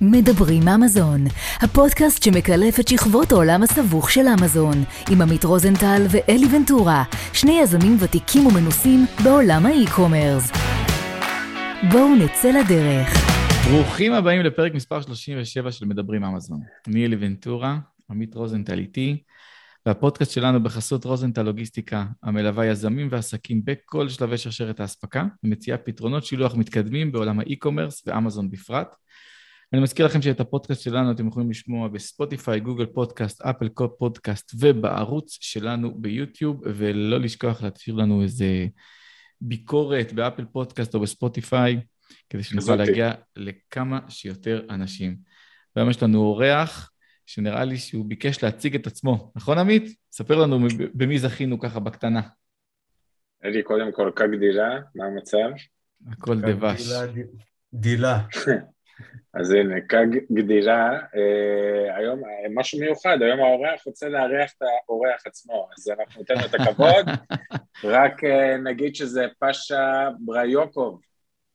מדברים אמזון, הפודקאסט שמקלף את שכבות העולם הסבוך של אמזון, עם עמית רוזנטל ואלי ונטורה, שני יזמים ותיקים ומנוסים בעולם האי-קומרס. בואו נצא לדרך. ברוכים הבאים לפרק מספר 37 של מדברים אמזון. אני אלי ונטורה, עמית רוזנטל איתי, והפודקאסט שלנו בחסות רוזנטל לוגיסטיקה, המלווה יזמים ועסקים בכל שלבי שרשרת האספקה, ומציעה פתרונות שילוח מתקדמים בעולם האי-קומרס ואמזון בפרט. אני מזכיר לכם שאת הפודקאסט שלנו אתם יכולים לשמוע בספוטיפיי, גוגל פודקאסט, אפל פודקאסט ובערוץ שלנו ביוטיוב, ולא לשכוח להשאיר לנו איזה ביקורת באפל פודקאסט או בספוטיפיי, כדי שנוכל להגיע לכמה שיותר אנשים. והיום יש לנו אורח שנראה לי שהוא ביקש להציג את עצמו, נכון עמית? ספר לנו במי זכינו ככה בקטנה. אלי, קודם כל, כרגיל אה, מה המצב? הכל דבש. דילה. אז הנה, כג גדילה, אה, היום משהו מיוחד, היום האורח רוצה לארח את האורח עצמו, אז אנחנו ניתן לו את הכבוד, רק אה, נגיד שזה פאשה בריוקוב.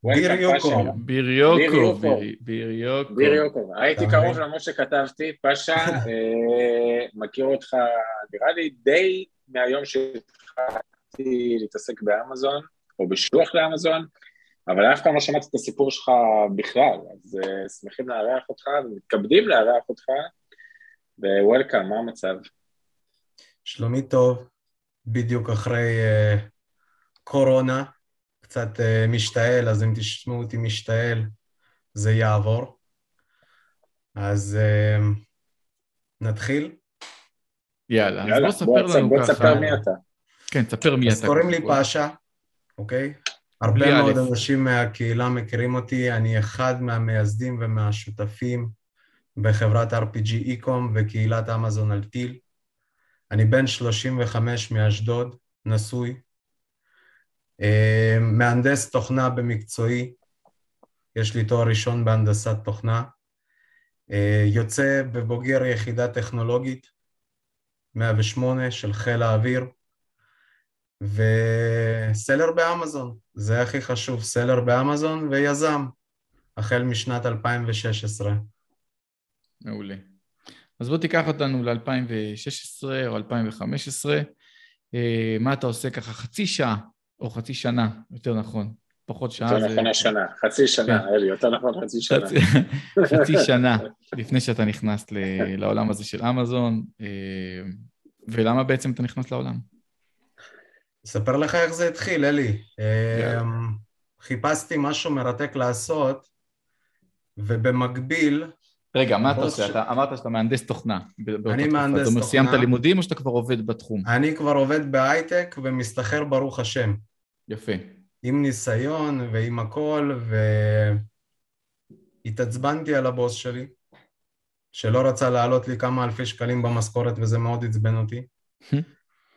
ביר יוקוב. ביר יוקוב. ביר יוקוב. ביר יוקוב. הייתי קרוב למרות שכתבתי, פאשה, אה, מכיר אותך, נראה לי די מהיום שהתחלתי להתעסק באמזון, או בשלוח לאמזון, אבל אף פעם לא שמעתי את הסיפור שלך בכלל, אז uh, שמחים לארח אותך ומתכבדים לארח אותך, ווולקאם, מה המצב? שלומי טוב, בדיוק אחרי uh, קורונה, קצת uh, משתעל, אז אם תשמעו אותי משתעל, זה יעבור. אז uh, נתחיל? יאללה, יאללה, אז בוא ספר לנו ככה. בוא תספר מי אתה. כן, ספר מי אתה. אז קוראים לי פאשה, אוקיי? הרבה מאוד אנשים מהקהילה מכירים אותי, אני אחד מהמייסדים ומהשותפים בחברת RPG Ecom וקהילת אמזון על טיל. אני בן 35 מאשדוד, נשוי, מהנדס תוכנה במקצועי, יש לי תואר ראשון בהנדסת תוכנה, יוצא ובוגר יחידה טכנולוגית 108 של חיל האוויר, וסלר באמזון, זה הכי חשוב, סלר באמזון ויזם, החל משנת 2016. מעולה. אז בוא תיקח אותנו ל-2016 או 2015, אה, מה אתה עושה ככה חצי שעה או חצי שנה, יותר נכון, פחות שעה. יותר נכון השנה, חצי שנה, כן. אלי, יותר נכון חצי שנה. חצי שנה לפני שאתה נכנס לעולם הזה של אמזון, אה, ולמה בעצם אתה נכנס לעולם? אספר לך איך זה התחיל, אלי. Yeah. אמ, חיפשתי משהו מרתק לעשות, ובמקביל... רגע, מה אתה עושה? ש... אתה אמרת שאתה מהנדס תוכנה. אני מהנדס תוכנה. אתה סיימת לימודים או שאתה כבר עובד בתחום? אני כבר עובד בהייטק ומסתחרר ברוך השם. יפה. עם ניסיון ועם הכל, והתעצבנתי על הבוס שלי, שלא רצה להעלות לי כמה אלפי שקלים במשכורת וזה מאוד עצבן אותי.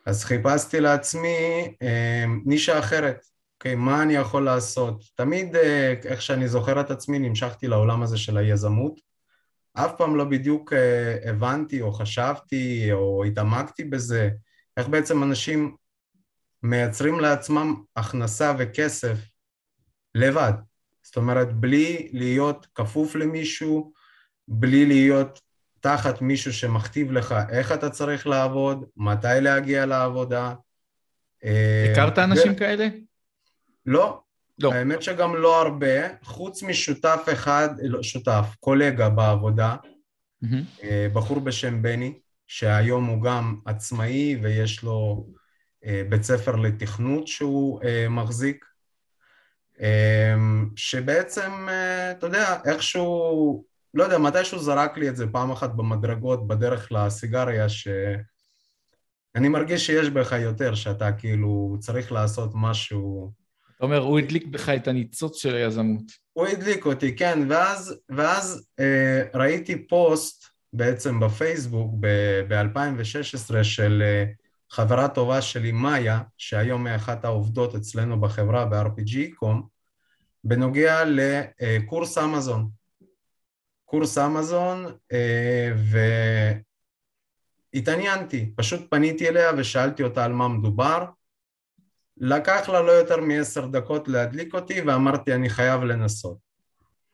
אז חיפשתי לעצמי אה, נישה אחרת, אוקיי, מה אני יכול לעשות? תמיד, אה, איך שאני זוכר את עצמי, נמשכתי לעולם הזה של היזמות. אף פעם לא בדיוק אה, הבנתי או חשבתי או התעמקתי בזה, איך בעצם אנשים מייצרים לעצמם הכנסה וכסף לבד. זאת אומרת, בלי להיות כפוף למישהו, בלי להיות תחת מישהו שמכתיב לך איך אתה צריך לעבוד, מתי להגיע לעבודה. הכרת אנשים ו... כאלה? לא. לא. האמת שגם לא הרבה, חוץ משותף אחד, לא, שותף, קולגה בעבודה, mm-hmm. בחור בשם בני, שהיום הוא גם עצמאי ויש לו בית ספר לתכנות שהוא מחזיק, שבעצם, אתה יודע, איכשהו לא יודע, מתישהו זרק לי את זה פעם אחת במדרגות בדרך לסיגריה, שאני מרגיש שיש בך יותר, שאתה כאילו צריך לעשות משהו... אתה אומר, הוא הדליק בך את הניצוץ של היזמות. הוא הדליק אותי, כן, ואז, ואז אה, ראיתי פוסט בעצם בפייסבוק ב-2016 של אה, חברה טובה שלי, מאיה, שהיום היא אחת העובדות אצלנו בחברה ב-RPG.com, בנוגע לקורס אמזון. קורס אמזון אה, והתעניינתי, פשוט פניתי אליה ושאלתי אותה על מה מדובר. לקח לה לא יותר מעשר דקות להדליק אותי ואמרתי אני חייב לנסות.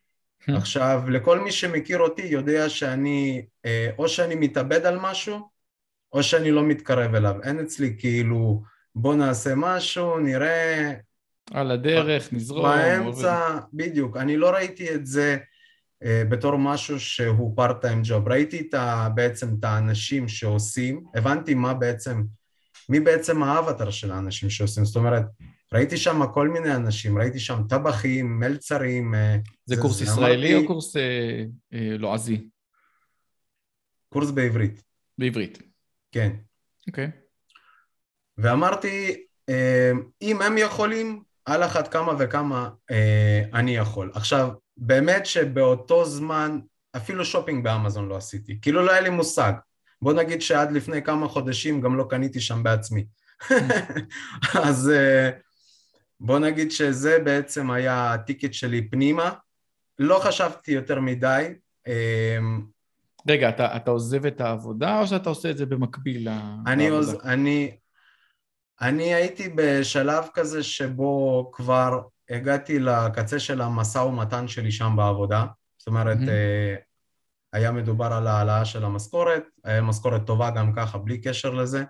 עכשיו, לכל מי שמכיר אותי יודע שאני, אה, או שאני מתאבד על משהו, או שאני לא מתקרב אליו. אין אצלי כאילו, בוא נעשה משהו, נראה... על הדרך, נזרום. באמצע, עובד. בדיוק. אני לא ראיתי את זה בתור משהו שהוא פארט-טיים ג'וב. ראיתי את ה, בעצם את האנשים שעושים, הבנתי מה בעצם, מי בעצם האבטר של האנשים שעושים. זאת אומרת, ראיתי שם כל מיני אנשים, ראיתי שם טבחים, מלצרים. אה, זה, זה קורס זה ישראלי אמרתי... או קורס אה, אה, לועזי? קורס בעברית. בעברית. כן. אוקיי. Okay. ואמרתי, אה, אם הם יכולים, על אחת כמה וכמה אה, אני יכול. עכשיו, באמת שבאותו זמן, אפילו שופינג באמזון לא עשיתי. כאילו לא היה לי מושג. בוא נגיד שעד לפני כמה חודשים גם לא קניתי שם בעצמי. אז אה, בוא נגיד שזה בעצם היה הטיקט שלי פנימה. לא חשבתי יותר מדי. רגע, אתה, אתה עוזב את העבודה או שאתה עושה את זה במקביל אני, עוז, אני, אני הייתי בשלב כזה שבו כבר הגעתי לקצה של המשא ומתן שלי שם בעבודה. זאת אומרת, mm-hmm. היה מדובר על העלאה של המשכורת, היה משכורת טובה גם ככה, בלי קשר לזה.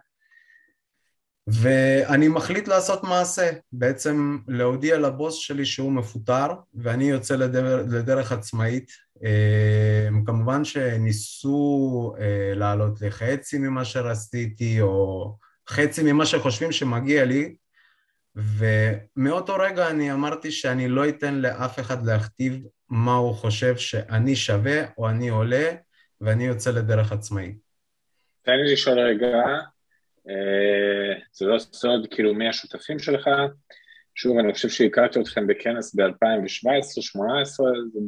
ואני מחליט לעשות מעשה, בעצם להודיע לבוס שלי שהוא מפוטר ואני יוצא לדרך, לדרך עצמאית. אה, כמובן שניסו אה, לעלות לחצי ממה שרציתי או חצי ממה שחושבים שמגיע לי ומאותו רגע אני אמרתי שאני לא אתן לאף אחד להכתיב מה הוא חושב שאני שווה או אני עולה ואני יוצא לדרך עצמאית. תן לי לשאול רגע, אה, זה לא סוד, כאילו מי השותפים שלך? שוב, אני חושב שהכרתי אתכם בכנס ב-2017-2018,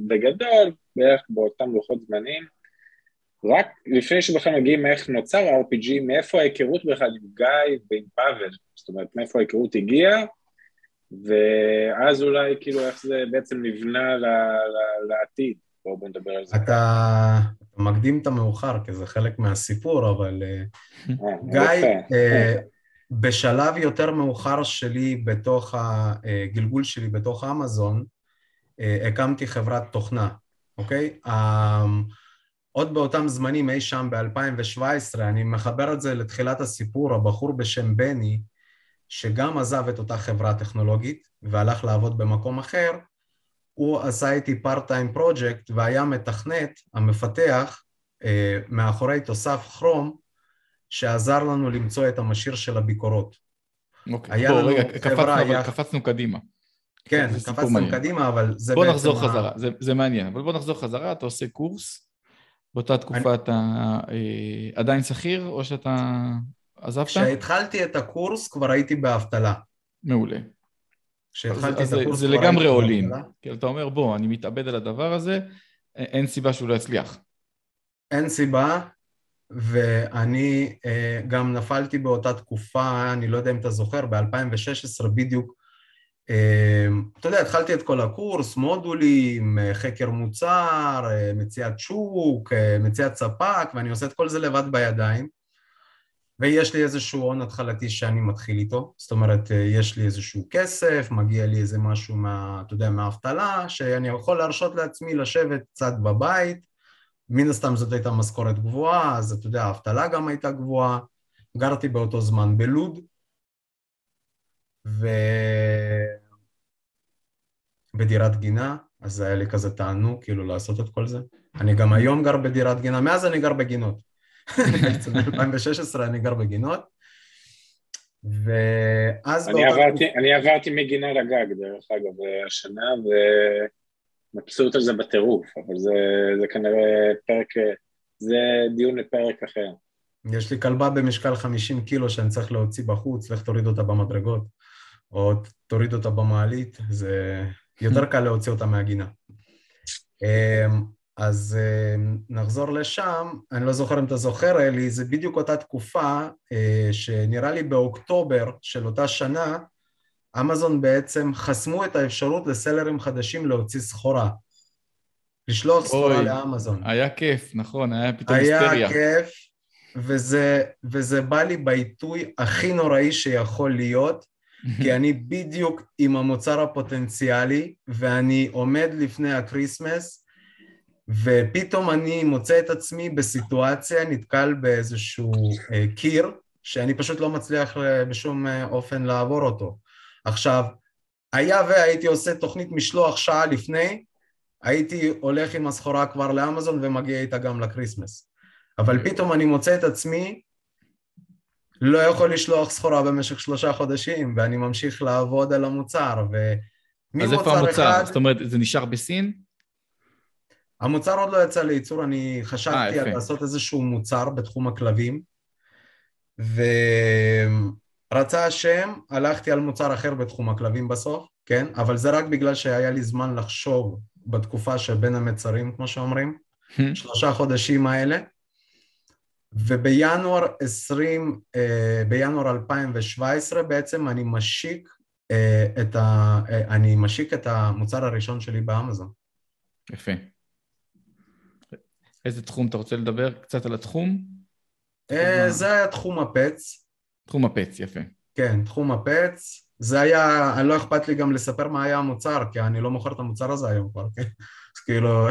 בגדול, בערך באותם לוחות זמנים. רק לפני שבכלל מגיעים מאיך נוצר ה-RPG, מאיפה ההיכרות בכלל עם גיא ועם פאבל? זאת אומרת, מאיפה ההיכרות הגיעה, ואז אולי כאילו איך זה בעצם נבנה לעתיד. בואו בוא נדבר על זה. אתה מקדים את המאוחר, כי זה חלק מהסיפור, אבל אה, אה, גיא, אה, בשלב יותר מאוחר שלי בתוך הגלגול שלי בתוך אמזון, הקמתי חברת תוכנה, אוקיי? עוד באותם זמנים, אי שם ב-2017, אני מחבר את זה לתחילת הסיפור, הבחור בשם בני, שגם עזב את אותה חברה טכנולוגית והלך לעבוד במקום אחר, הוא עשה איתי פארט-טיים פרויקט והיה מתכנת, המפתח, אה, מאחורי תוסף כרום, שעזר לנו למצוא את המשאיר של הביקורות. אוקיי, בוא רגע, קפצנו, היה... קפצנו קדימה. כן, קפצנו מעניין. קדימה, אבל זה בוא נחזור חזרה, זה, זה מעניין, אבל בוא נחזור חזרה, אתה עושה קורס, באותה תקופה אני... אתה אה, עדיין שכיר, או שאתה עזבת? כשהתחלתי את הקורס כבר הייתי באבטלה. מעולה. כשהתחלתי את הקורס זה לגמרי עולים. כי אתה אומר, בוא, אני מתאבד על הדבר הזה, אין סיבה שהוא לא יצליח. אין סיבה, ואני אה, גם נפלתי באותה תקופה, אני לא יודע אם אתה זוכר, ב-2016 בדיוק, אה, אתה יודע, התחלתי את כל הקורס, מודולים, אה, חקר מוצר, מציאת שוק, מציאת ספק, ואני עושה את כל זה לבד בידיים. ויש לי איזשהו הון התחלתי שאני מתחיל איתו, זאת אומרת, יש לי איזשהו כסף, מגיע לי איזה משהו מה, אתה יודע, מהאבטלה, שאני יכול להרשות לעצמי לשבת קצת בבית, מן הסתם זאת הייתה משכורת גבוהה, אז אתה יודע, האבטלה גם הייתה גבוהה, גרתי באותו זמן בלוד, ו... בדירת גינה, אז היה לי כזה תענוג כאילו לעשות את כל זה. אני גם היום גר בדירת גינה, מאז אני גר בגינות. בעצם ב-2016 אני גר בגינות. ואז... אני, עברתי, אני עברתי מגינה לגג, דרך אגב, השנה, ומבסוט על זה בטירוף, אבל זה, זה כנראה פרק, זה דיון לפרק אחר. יש לי כלבה במשקל 50 קילו שאני צריך להוציא בחוץ, לך תוריד אותה במדרגות, או תוריד אותה במעלית, זה יותר קל להוציא אותה מהגינה. אמ, אז אמ, נחזור לשם, אני לא זוכר אם אתה זוכר אלי, זה בדיוק אותה תקופה אה, שנראה לי באוקטובר של אותה שנה, אמזון בעצם חסמו את האפשרות לסלרים חדשים להוציא סחורה. לשלוח סחורה לאמזון. היה כיף, נכון, היה פתאום היסטריה. היה כיף, וזה, וזה בא לי בעיתוי הכי נוראי שיכול להיות, כי אני בדיוק עם המוצר הפוטנציאלי, ואני עומד לפני ה Christmas, ופתאום אני מוצא את עצמי בסיטואציה, נתקל באיזשהו אה, קיר, שאני פשוט לא מצליח אה, בשום אה, אופן לעבור אותו. עכשיו, היה והייתי עושה תוכנית משלוח שעה לפני, הייתי הולך עם הסחורה כבר לאמזון ומגיע איתה גם לקריסמס. אבל פתאום אני מוצא את עצמי לא יכול לשלוח סחורה במשך שלושה חודשים, ואני ממשיך לעבוד על המוצר, וממוצר אז איפה המוצר? אחד... זאת אומרת, זה נשאר בסין? המוצר עוד לא יצא לייצור, אני חשבתי 아, על לעשות איזשהו מוצר בתחום הכלבים, ורצה השם, הלכתי על מוצר אחר בתחום הכלבים בסוף, כן? אבל זה רק בגלל שהיה לי זמן לחשוב בתקופה שבין המצרים, כמו שאומרים, שלושה חודשים האלה. ובינואר 20, אה, בינואר 2017 בעצם אני משיק אה, את, ה, אה, אני משיק את המוצר הראשון שלי באמזון. יפה. איזה תחום אתה רוצה לדבר? קצת על התחום? זה היה תחום הפץ. תחום הפץ, יפה. כן, תחום הפץ. זה היה, לא אכפת לי גם לספר מה היה המוצר, כי אני לא מוכר את המוצר הזה היום כבר, כן? אז כאילו,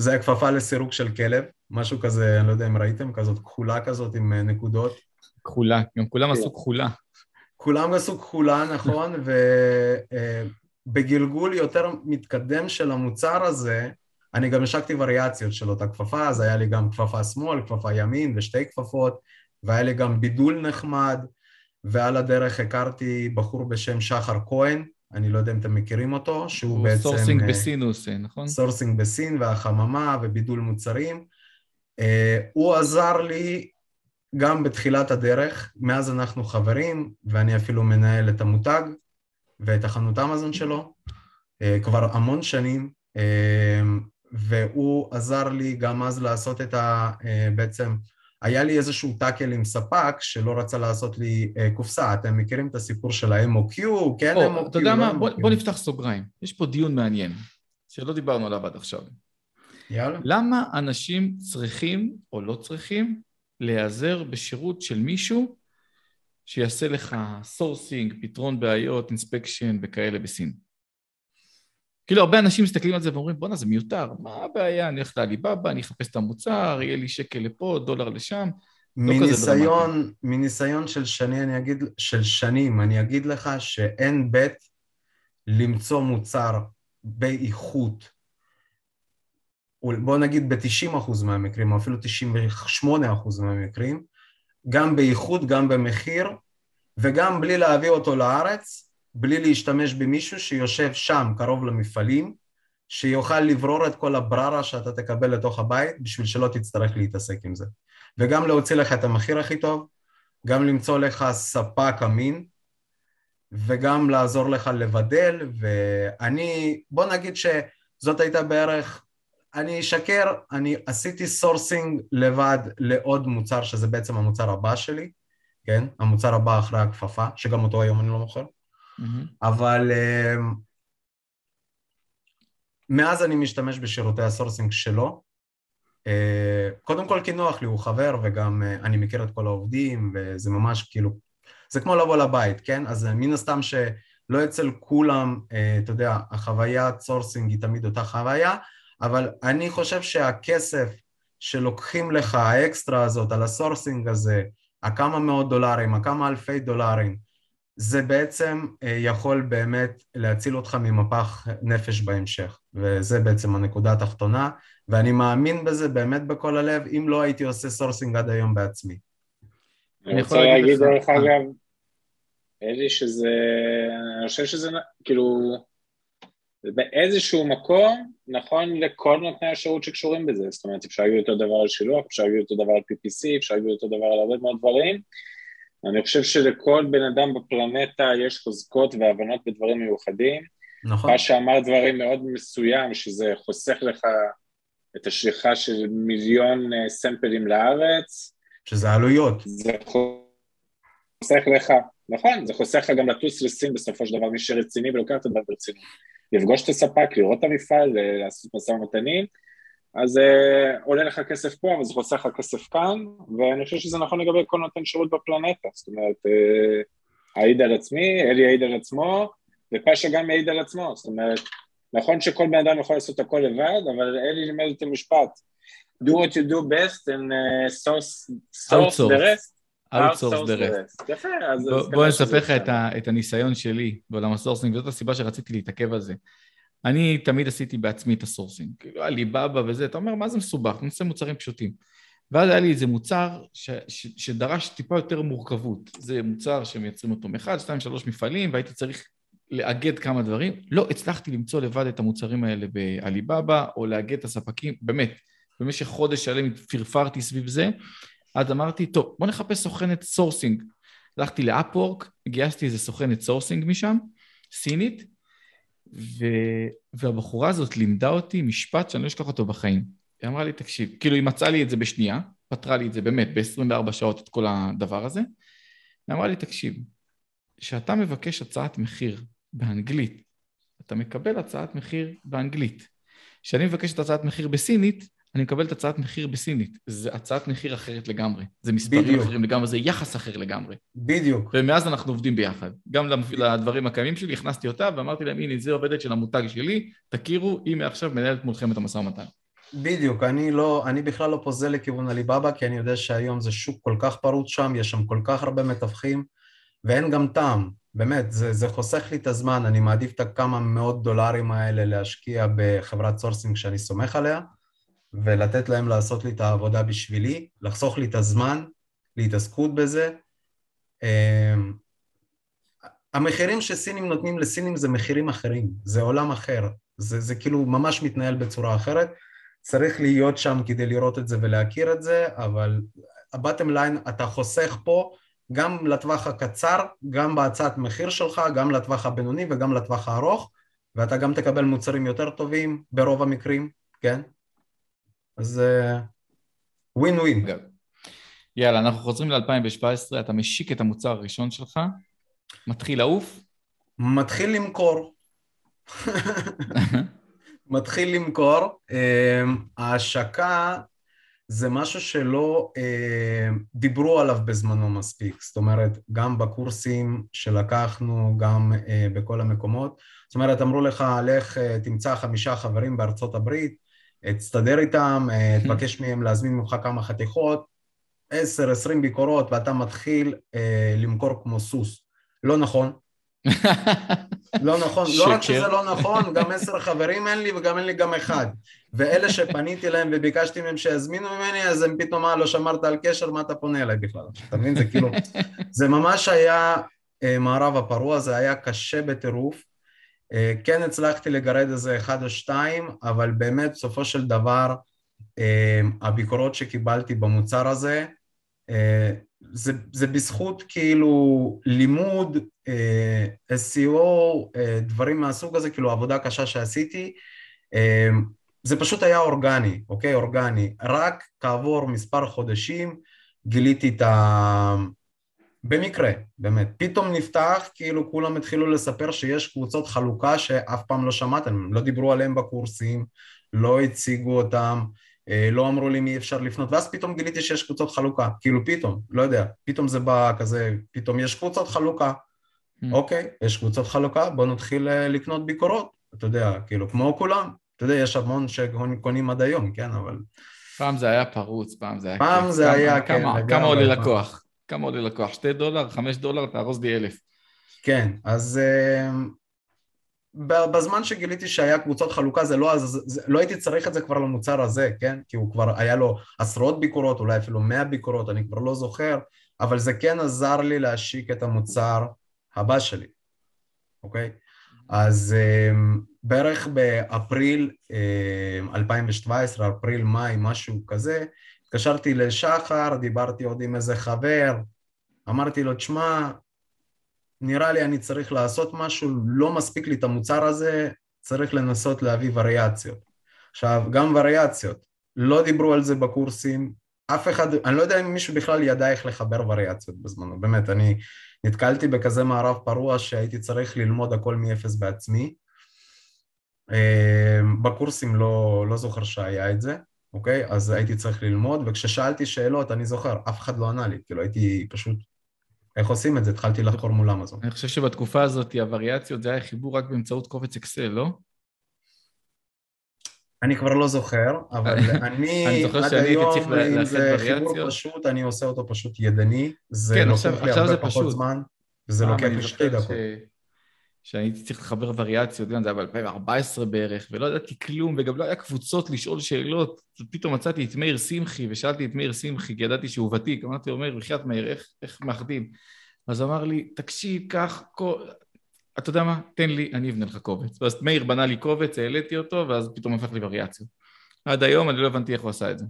זה היה כפפה לסירוק של כלב, משהו כזה, אני לא יודע אם ראיתם, כזאת כחולה כזאת עם אה, נקודות. כחולה, גם כולם עשו כחולה. כולם עשו כחולה, נכון, ובגלגול אה, יותר מתקדם של המוצר הזה, אני גם השקתי וריאציות של אותה כפפה, אז היה לי גם כפפה שמאל, כפפה ימין ושתי כפפות, והיה לי גם בידול נחמד, ועל הדרך הכרתי בחור בשם שחר כהן, אני לא יודע אם אתם מכירים אותו, שהוא בעצם... sourcing אה, בסין הוא עושה, נכון? sourcing בסין והחממה ובידול מוצרים. אה, הוא עזר לי גם בתחילת הדרך, מאז אנחנו חברים, ואני אפילו מנהל את המותג ואת החנות אמזון שלו אה, כבר המון שנים, והוא עזר לי גם אז לעשות את ה... בעצם היה לי איזשהו טאקל עם ספק שלא רצה לעשות לי אה, קופסה, אתם מכירים את הסיפור של ה-MOQ, כן או, MOQ, אתה יודע לא מה, בוא, בוא נפתח סוגריים, יש פה דיון מעניין, שלא דיברנו עליו עד עכשיו. יאללה. למה אנשים צריכים או לא צריכים להיעזר בשירות של מישהו שיעשה לך sourcing, פתרון בעיות, inspection וכאלה בסין? כאילו הרבה אנשים מסתכלים על זה ואומרים בואנה זה מיותר, מה הבעיה, אני הולך לעליבאבא, אני אחפש את המוצר, יהיה לי שקל לפה, דולר לשם. לא מניסיון, מניסיון של, שני, אני אגיד, של שנים, אני אגיד לך שאין בעיה למצוא מוצר באיכות, בוא נגיד ב-90% מהמקרים, או אפילו 98% מהמקרים, גם באיכות, גם במחיר, וגם בלי להביא אותו לארץ, בלי להשתמש במישהו שיושב שם קרוב למפעלים, שיוכל לברור את כל הבררה שאתה תקבל לתוך הבית בשביל שלא תצטרך להתעסק עם זה. וגם להוציא לך את המחיר הכי טוב, גם למצוא לך ספק אמין, וגם לעזור לך לבדל, ואני, בוא נגיד שזאת הייתה בערך, אני אשקר, אני עשיתי sourcing לבד לעוד מוצר, שזה בעצם המוצר הבא שלי, כן? המוצר הבא אחרי הכפפה, שגם אותו היום אני לא מוכר. Mm-hmm. אבל אמ, מאז אני משתמש בשירותי ה sourcing שלו. אה, קודם כל כי נוח לי, הוא חבר וגם אה, אני מכיר את כל העובדים וזה ממש כאילו, זה כמו לבוא לבית, כן? אז אה, מן הסתם שלא אצל כולם, אתה יודע, החוויית sourcing היא תמיד אותה חוויה, אבל אני חושב שהכסף שלוקחים לך, האקסטרה הזאת על ה sourcing הזה, הכמה מאות דולרים, הכמה אלפי דולרים, זה בעצם אה, יכול באמת להציל אותך ממפח נפש בהמשך, וזה בעצם הנקודה התחתונה, ואני מאמין בזה באמת בכל הלב, אם לא הייתי עושה sourcing עד היום בעצמי. אני רוצה להגיד דרך אגב, אלי, שזה, אני חושב שזה כאילו, באיזשהו מקום נכון לכל נותני השירות שקשורים בזה, זאת אומרת אפשר להגיד אותו דבר על שילוח, אפשר להגיד אותו דבר על PPC, אפשר להגיד אותו דבר על הרבה מאוד דברים, אני חושב שלכל בן אדם בפלנטה יש חוזקות והבנות בדברים מיוחדים. נכון. מה שאמר דברים מאוד מסוים, שזה חוסך לך את השליחה של מיליון אה, סמפלים לארץ. שזה עלויות. זה חוסך לך, נכון, זה חוסך לך גם לטוס לסין בסופו של דבר, מי שרציני ולוקח את הדבר ברצינות. לפגוש את הספק, לראות את המפעל, לעשות משא ומתנים, אז uh, עולה לך כסף פה, אבל זה חוסך לך כסף כאן, ואני חושב שזה נכון לגבי כל נותן שירות בפלנטה, זאת אומרת, uh, העיד על עצמי, אלי העיד על עצמו, ופאשה גם העיד על עצמו, זאת אומרת, נכון שכל בן אדם יכול לעשות הכל לבד, אבל אלי לימד אותי משפט. do what you do best and uh, source, source the rest. outsource the rest. יפה, אז... בוא אני אספר לך את הניסיון שלי בעולם ה sourcing, וזאת הסיבה שרציתי להתעכב על זה. אני תמיד עשיתי בעצמי את ה sourcing, כאילו עליבאבא וזה, אתה אומר, מה זה מסובך? אני עושה מוצרים פשוטים. ואז היה לי איזה מוצר ש, ש, שדרש טיפה יותר מורכבות. זה מוצר שמייצרים אותו מאחד, שתיים, שלוש מפעלים, והייתי צריך לאגד כמה דברים. לא הצלחתי למצוא לבד את המוצרים האלה בעליבאבא, או לאגד את הספקים, באמת, במשך חודש שלם פרפרתי סביב זה, אז אמרתי, טוב, בוא נחפש סוכנת sourcing. הלכתי ל Upwork, גייסתי איזה סוכנת sourcing משם, סינית, ו... והבחורה הזאת לימדה אותי משפט שאני לא אשכח אותו בחיים. היא אמרה לי, תקשיב, כאילו היא מצאה לי את זה בשנייה, פתרה לי את זה באמת ב-24 שעות את כל הדבר הזה, היא אמרה לי, תקשיב, כשאתה מבקש הצעת מחיר באנגלית, אתה מקבל הצעת מחיר באנגלית. כשאני מבקש את הצעת מחיר בסינית, אני מקבל את הצעת מחיר בסינית. זה הצעת מחיר אחרת לגמרי. זה מספרים בדיוק. אחרים לגמרי, זה יחס אחר לגמרי. בדיוק. ומאז אנחנו עובדים ביחד. גם לדברים הקיימים שלי, הכנסתי אותה ואמרתי להם, הנה, זה עובדת של המותג שלי, תכירו, היא מעכשיו מנהלת מולכם את המשא ומתן. בדיוק, אני לא, אני בכלל לא פוזל לכיוון עליבאבא, כי אני יודע שהיום זה שוק כל כך פרוץ שם, יש שם כל כך הרבה מתווכים, ואין גם טעם, באמת, זה, זה חוסך לי את הזמן, אני מעדיף את הכמה מאות דולרים האלה להשקיע בחברת sourcing שאני סומך עליה, ולתת להם לעשות לי את העבודה בשבילי, לחסוך לי את הזמן להתעסקות בזה. אמ, המחירים שסינים נותנים לסינים זה מחירים אחרים, זה עולם אחר, זה, זה כאילו ממש מתנהל בצורה אחרת. צריך להיות שם כדי לראות את זה ולהכיר את זה, אבל הבטם ליין, אתה חוסך פה גם לטווח הקצר, גם בהצעת מחיר שלך, גם לטווח הבינוני וגם לטווח הארוך, ואתה גם תקבל מוצרים יותר טובים ברוב המקרים, כן? אז ווין uh, ווין. יאללה, אנחנו חוזרים ל-2017, אתה משיק את המוצר הראשון שלך, מתחיל לעוף? מתחיל למכור. מתחיל למכור. אמ, ההשקה זה משהו שלא אמ, דיברו עליו בזמנו מספיק, זאת אומרת, גם בקורסים שלקחנו, גם אה, בכל המקומות. זאת אומרת, אמרו לך, לך אה, תמצא חמישה חברים בארצות הברית, תסתדר איתם, אה, תבקש מהם להזמין ממך כמה חתיכות, עשר, עשרים ביקורות, ואתה מתחיל למכור כמו סוס. לא נכון. לא נכון, שקר. לא רק שזה לא נכון, גם עשר חברים אין לי וגם אין לי גם אחד. ואלה שפניתי להם וביקשתי מהם שיזמינו ממני, אז הם פתאום, מה, לא שמרת על קשר, מה אתה פונה אליי בכלל? אתה מבין? זה כאילו, זה ממש היה אה, מערב הפרוע, זה היה קשה בטירוף. אה, כן הצלחתי לגרד איזה אחד או שתיים, אבל באמת, בסופו של דבר, אה, הביקורות שקיבלתי במוצר הזה, אה, זה, זה בזכות כאילו לימוד, SEO, דברים מהסוג הזה, כאילו עבודה קשה שעשיתי, זה פשוט היה אורגני, אוקיי? אורגני. רק כעבור מספר חודשים גיליתי את ה... במקרה, באמת. פתאום נפתח, כאילו כולם התחילו לספר שיש קבוצות חלוקה שאף פעם לא שמעתם, לא דיברו עליהם בקורסים, לא הציגו אותם, אה, לא אמרו לי מי אפשר לפנות, ואז פתאום גיליתי שיש קבוצות חלוקה, כאילו פתאום, לא יודע, פתאום זה בא כזה, פתאום יש קבוצות חלוקה, mm. אוקיי, יש קבוצות חלוקה, בוא נתחיל אה, לקנות ביקורות, אתה יודע, כאילו כמו כולם, אתה יודע, יש המון שקונים עד היום, כן, אבל... פעם זה היה פרוץ, פעם זה היה... פעם זה היה, כן. כמה עולה לקוח? כמה עולה לקוח? שתי דולר, חמש דולר, תארוז לי אלף. כן, אז אה, בזמן שגיליתי שהיה קבוצות חלוקה זה לא, זה, לא הייתי צריך את זה כבר למוצר הזה, כן? כי הוא כבר היה לו עשרות ביקורות, אולי אפילו מאה ביקורות, אני כבר לא זוכר, אבל זה כן עזר לי להשיק את המוצר הבא שלי, אוקיי? אז um, בערך באפריל um, 2017, אפריל-מאי, משהו כזה, התקשרתי לשחר, דיברתי עוד עם איזה חבר, אמרתי לו, תשמע, נראה לי אני צריך לעשות משהו, לא מספיק לי את המוצר הזה, צריך לנסות להביא וריאציות. עכשיו, גם וריאציות, לא דיברו על זה בקורסים, אף אחד, אני לא יודע אם מישהו בכלל ידע איך לחבר וריאציות בזמנו, באמת, אני נתקלתי בכזה מערב פרוע שהייתי צריך ללמוד הכל מאפס בעצמי. אה, בקורסים לא, לא זוכר שהיה את זה, אוקיי? אז הייתי צריך ללמוד, וכששאלתי שאלות, אני זוכר, אף אחד לא ענה לי, כאילו הייתי פשוט איך עושים את זה? התחלתי לחקור מול אמזון. אני חושב שבתקופה הזאת הווריאציות זה היה חיבור רק באמצעות קובץ אקסל, לא? אני כבר לא זוכר, אבל אני עד היום, אם זה חיבור פשוט, אני עושה אותו פשוט ידני. זה כן, לוקח לי הרבה פחות זמן, וזה לוקח לי שתי דקות. שהייתי צריך לחבר וריאציות, זה היה ב-2014 בערך, ולא ידעתי כלום, וגם לא היה קבוצות לשאול שאלות. פתאום מצאתי את מאיר שמחי, ושאלתי את מאיר שמחי, כי ידעתי שהוא ותיק. אמרתי לו, מאיר, בחייאת מאיר, איך, איך מאחדים? אז אמר לי, תקשיב, קח, אתה יודע מה? תן לי, אני אבנה לך קובץ. ואז מאיר בנה לי קובץ, העליתי אותו, ואז פתאום הפך לי וריאציות. עד היום אני לא הבנתי איך הוא עשה את זה.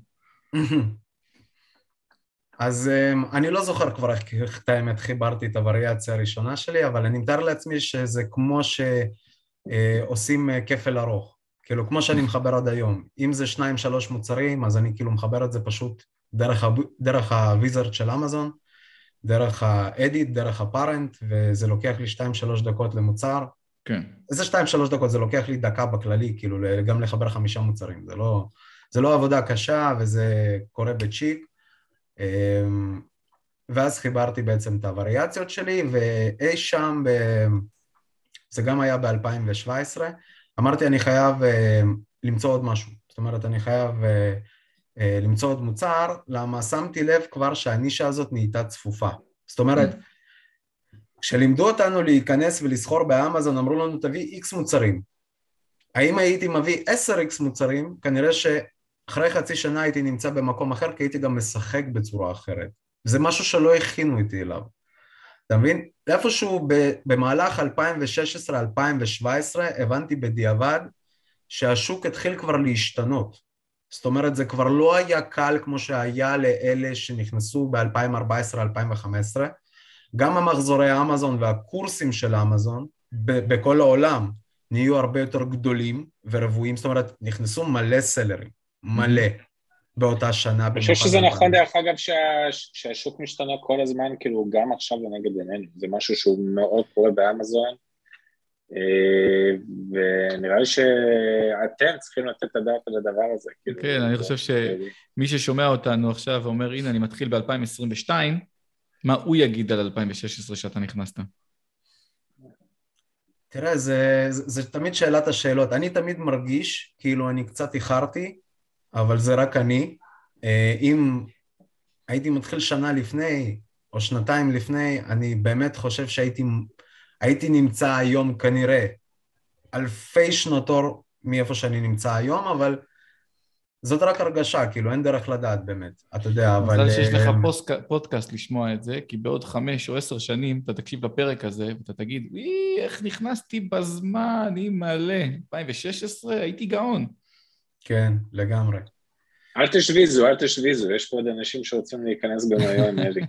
אז אמ, אני לא זוכר כבר איך את האמת חיברתי את הווריאציה הראשונה שלי, אבל אני מתאר לעצמי שזה כמו שעושים אה, כפל ארוך. כאילו, כמו שאני מחבר עד היום. אם זה שניים, שלוש מוצרים, אז אני כאילו מחבר את זה פשוט דרך, דרך הוויזרד של אמזון, דרך האדיט, דרך הפארנט, וזה לוקח לי שתיים, שלוש דקות למוצר. כן. איזה שתיים, שלוש דקות, זה לוקח לי דקה בכללי, כאילו, גם לחבר חמישה מוצרים. זה לא, זה לא עבודה קשה, וזה קורה בצ'יק. אמ, ואז חיברתי בעצם את הווריאציות שלי, ואי שם, ב... זה גם היה ב-2017, אמרתי אני חייב אה, למצוא עוד משהו, זאת אומרת אני חייב אה, אה, למצוא עוד מוצר, למה שמתי לב כבר שהנישה הזאת נהייתה צפופה, זאת אומרת כשלימדו אותנו להיכנס ולסחור באמזון אמרו לנו תביא איקס מוצרים, האם הייתי מביא 10x מוצרים, כנראה ש... אחרי חצי שנה הייתי נמצא במקום אחר כי הייתי גם משחק בצורה אחרת. זה משהו שלא הכינו איתי אליו. אתה מבין? איפשהו במהלך 2016-2017 הבנתי בדיעבד שהשוק התחיל כבר להשתנות. זאת אומרת, זה כבר לא היה קל כמו שהיה לאלה שנכנסו ב-2014-2015. גם המחזורי אמזון והקורסים של אמזון בכל העולם נהיו הרבה יותר גדולים ורבועים, זאת אומרת, נכנסו מלא סלרים. מלא באותה שנה. אני חושב שזה נכון דרך אגב שה, שהשוק משתנה כל הזמן, כאילו גם עכשיו לנגד עינינו, זה משהו שהוא מאוד קורה באמזון, אה, ונראה לי שאתם צריכים לתת את הדעת על הדבר הזה. כאילו, כן, אני חושב שמי ששומע אותנו עכשיו ואומר, הנה, אני מתחיל ב-2022, מה הוא יגיד על 2016 שאתה נכנסת? תראה, זה, זה, זה תמיד שאלת השאלות. אני תמיד מרגיש כאילו אני קצת איחרתי, אבל זה רק אני. אה, אם הייתי מתחיל שנה לפני, או שנתיים לפני, אני באמת חושב שהייתי הייתי נמצא היום כנראה אלפי שנות אור מאיפה שאני נמצא היום, אבל זאת רק הרגשה, כאילו, אין דרך לדעת באמת, אתה יודע, אבל... מזל שיש לך אה, פוסק, פודקאסט לשמוע את זה, כי בעוד חמש או עשר שנים אתה תקשיב לפרק הזה ואתה תגיד, איך נכנסתי בזמן, אני מלא. 2016 הייתי גאון. כן, לגמרי. אל תשוויזו, אל תשוויזו, יש פה עוד אנשים שרוצים להיכנס גם היום, אלי.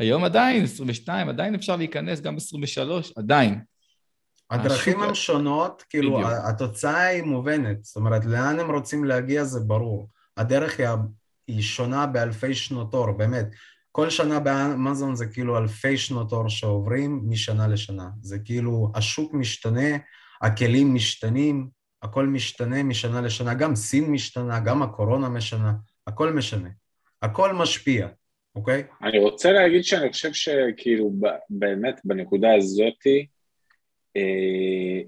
היום עדיין, 22, עדיין אפשר להיכנס, גם 23, עדיין. הדרכים הן שונות, כאילו, בדיוק. התוצאה היא מובנת, זאת אומרת, לאן הם רוצים להגיע זה ברור. הדרך היא, היא שונה באלפי שנות אור, באמת. כל שנה באמזון זה כאילו אלפי שנות אור שעוברים משנה לשנה. זה כאילו, השוק משתנה, הכלים משתנים, הכל משתנה משנה לשנה, גם סין משתנה, גם הקורונה משנה, הכל משנה, הכל משפיע, אוקיי? אני רוצה להגיד שאני חושב שכאילו באמת בנקודה הזאתי, אה,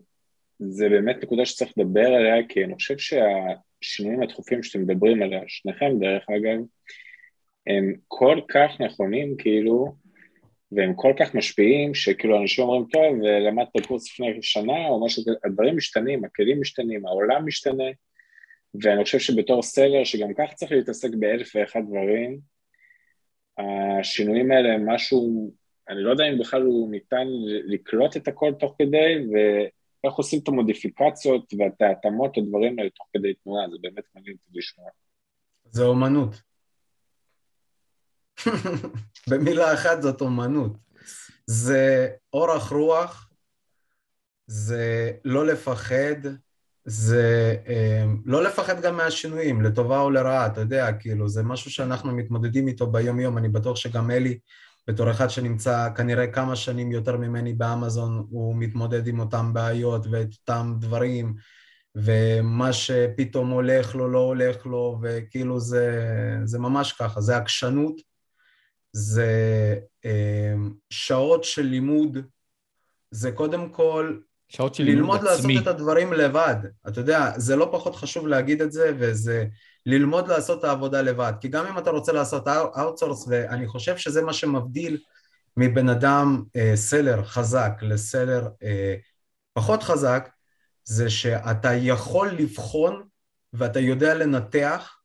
זה באמת נקודה שצריך לדבר עליה, כי אני חושב שהשינויים הדחופים שאתם מדברים עליה, שניכם דרך אגב, הם כל כך נכונים כאילו, והם כל כך משפיעים, שכאילו אנשים אומרים, טוב, למדת קורס לפני שנה או משהו הדברים משתנים, הכלים משתנים, העולם משתנה, ואני חושב שבתור סלר, שגם כך צריך להתעסק באלף ואחד דברים, השינויים האלה הם משהו, אני לא יודע אם בכלל הוא ניתן לקלוט את הכל תוך כדי, ואיך עושים את המודיפיקציות ואת ההתאמות לדברים האלה תוך כדי תנועה, זה באמת מעניין אותי לשמוע. זה אומנות. במילה אחת זאת אומנות. זה אורך רוח, זה לא לפחד, זה אה, לא לפחד גם מהשינויים, לטובה או לרעה, אתה יודע, כאילו, זה משהו שאנחנו מתמודדים איתו ביום-יום, אני בטוח שגם אלי, בתור אחד שנמצא כנראה כמה שנים יותר ממני באמזון, הוא מתמודד עם אותם בעיות ואת אותם דברים, ומה שפתאום הולך לו, לא הולך לו, וכאילו זה, זה ממש ככה, זה עקשנות זה אמ, שעות של לימוד, זה קודם כל שעות של לימוד ללמוד לעשות את הדברים לבד. אתה יודע, זה לא פחות חשוב להגיד את זה, וזה ללמוד לעשות את העבודה לבד. כי גם אם אתה רוצה לעשות outsource, ואני חושב שזה מה שמבדיל מבן אדם אה, סלר חזק לסלר אה, פחות חזק, זה שאתה יכול לבחון ואתה יודע לנתח,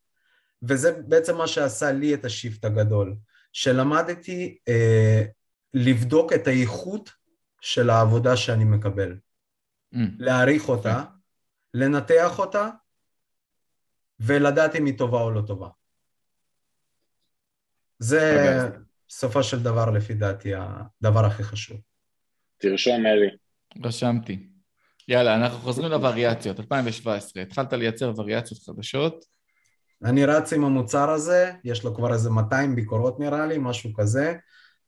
וזה בעצם מה שעשה לי את השיפט הגדול, שלמדתי אה, לבדוק את האיכות של העבודה שאני מקבל. Mm. להעריך אותה, לנתח אותה, ולדעת אם היא טובה או לא טובה. זה בסופו של דבר, לפי דעתי, הדבר הכי חשוב. תרשום, אלי. רשמתי. יאללה, אנחנו חוזרים לווריאציות. 2017, התחלת לייצר וריאציות חדשות. אני רץ עם המוצר הזה, יש לו כבר איזה 200 ביקורות נראה לי, משהו כזה.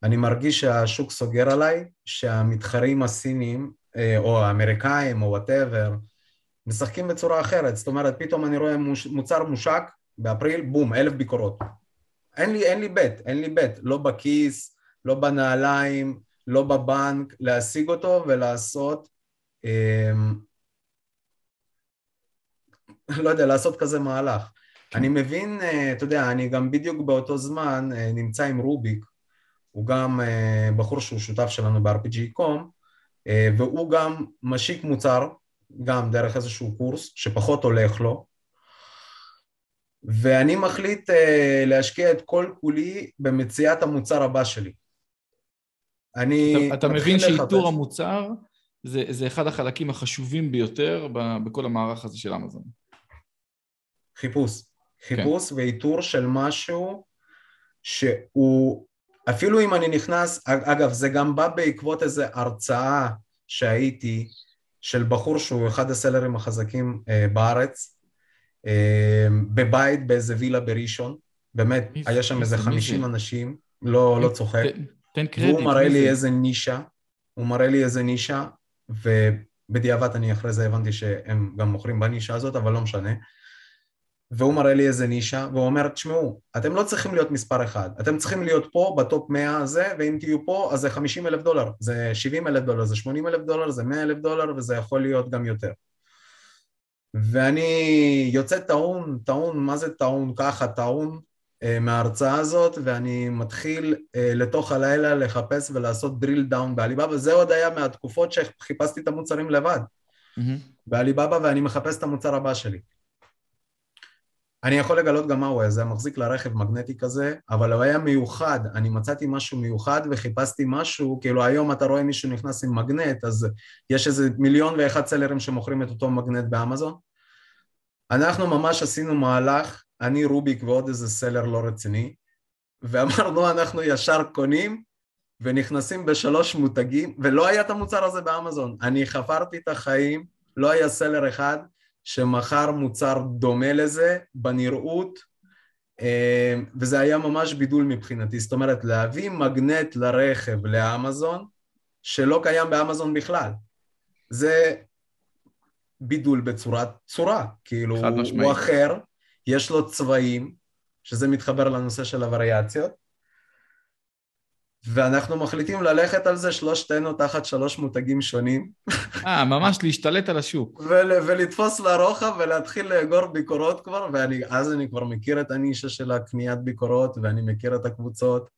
אני מרגיש שהשוק סוגר עליי, שהמתחרים הסינים, אה, או האמריקאים, או וואטאבר, משחקים בצורה אחרת. זאת אומרת, פתאום אני רואה מוצר מושק, באפריל, בום, אלף ביקורות. אין לי, אין לי בית, אין לי בית, לא בכיס, לא בנעליים, לא בבנק, להשיג אותו ולעשות, אה, לא יודע, לעשות כזה מהלך. כן. אני מבין, אה, אתה יודע, אני גם בדיוק באותו זמן אה, נמצא עם רוביק, הוא גם אה, בחור שהוא שותף שלנו ב-RPG.com, והוא גם משיק מוצר, גם דרך איזשהו קורס שפחות הולך לו, ואני מחליט להשקיע את כל כולי במציאת המוצר הבא שלי. אני... אתה, אתה מבין שאיתור המוצר זה, זה אחד החלקים החשובים ביותר בכל המערך הזה של אמזון. חיפוש. חיפוש כן. ואיתור של משהו שהוא, אפילו אם אני נכנס, אגב, זה גם בא בעקבות איזו הרצאה שהייתי של בחור שהוא אחד הסלרים החזקים אה, בארץ, אה, בבית באיזה וילה בראשון, באמת, היה שם איזה חמישים אנשים, לא, לא צוחק. תן קרדיט. והוא מראה לי איזה נישה, הוא מראה לי איזה נישה, ובדיעבד אני אחרי זה הבנתי שהם גם מוכרים בנישה הזאת, אבל לא משנה. והוא מראה לי איזה נישה, והוא אומר, תשמעו, אתם לא צריכים להיות מספר אחד, אתם צריכים להיות פה בטופ 100 הזה, ואם תהיו פה אז זה 50 אלף דולר, זה 70 אלף דולר, זה 80 אלף דולר, זה 100 אלף דולר, וזה יכול להיות גם יותר. ואני יוצא טעון, טעון, מה זה טעון ככה, טעון אה, מההרצאה הזאת, ואני מתחיל אה, לתוך הלילה לחפש ולעשות דריל דאון בעליבאבא, זה עוד היה מהתקופות שחיפשתי את המוצרים לבד, mm-hmm. בעליבאבא, ואני מחפש את המוצר הבא שלי. אני יכול לגלות גם מה הוא היה, זה היה מחזיק לרכב מגנטי כזה, אבל הוא היה מיוחד, אני מצאתי משהו מיוחד וחיפשתי משהו, כאילו היום אתה רואה מישהו נכנס עם מגנט, אז יש איזה מיליון ואחד סלרים שמוכרים את אותו מגנט באמזון. אנחנו ממש עשינו מהלך, אני רוביק ועוד איזה סלר לא רציני, ואמרנו אנחנו ישר קונים ונכנסים בשלוש מותגים, ולא היה את המוצר הזה באמזון. אני חפרתי את החיים, לא היה סלר אחד, שמכר מוצר דומה לזה בנראות, אה, וזה היה ממש בידול מבחינתי, זאת אומרת להביא מגנט לרכב לאמזון שלא קיים באמזון בכלל, זה בידול בצורת צורה, כאילו הוא אחר, יש לו צבעים, שזה מתחבר לנושא של הווריאציות, ואנחנו מחליטים ללכת על זה שלושתנו תחת שלוש מותגים שונים. אה, ממש להשתלט על השוק. ול- ולתפוס לרוחב ולהתחיל לאגור ביקורות כבר, ואז אני כבר מכיר את הנישה של הקניית ביקורות, ואני מכיר את הקבוצות,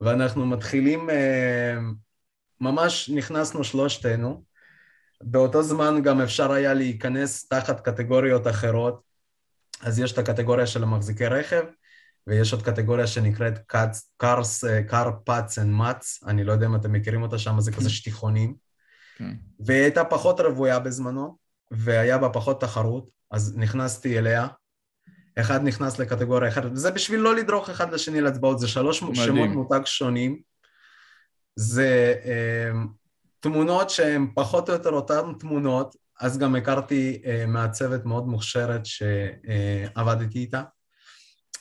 ואנחנו מתחילים, אה, ממש נכנסנו שלושתנו. באותו זמן גם אפשר היה להיכנס תחת קטגוריות אחרות, אז יש את הקטגוריה של המחזיקי רכב, ויש עוד קטגוריה שנקראת cars, car parts and mats, אני לא יודע אם אתם מכירים אותה שם, זה כזה שטיחונים. כן. והיא הייתה פחות רוויה בזמנו, והיה בה פחות תחרות, אז נכנסתי אליה. אחד נכנס לקטגוריה אחרת, וזה בשביל לא לדרוך אחד לשני להצבעות, זה שלוש מדהים. שמות מותג שונים. זה אה, תמונות שהן פחות או יותר אותן תמונות, אז גם הכרתי אה, מעצבת מאוד מוכשרת שעבדתי איתה.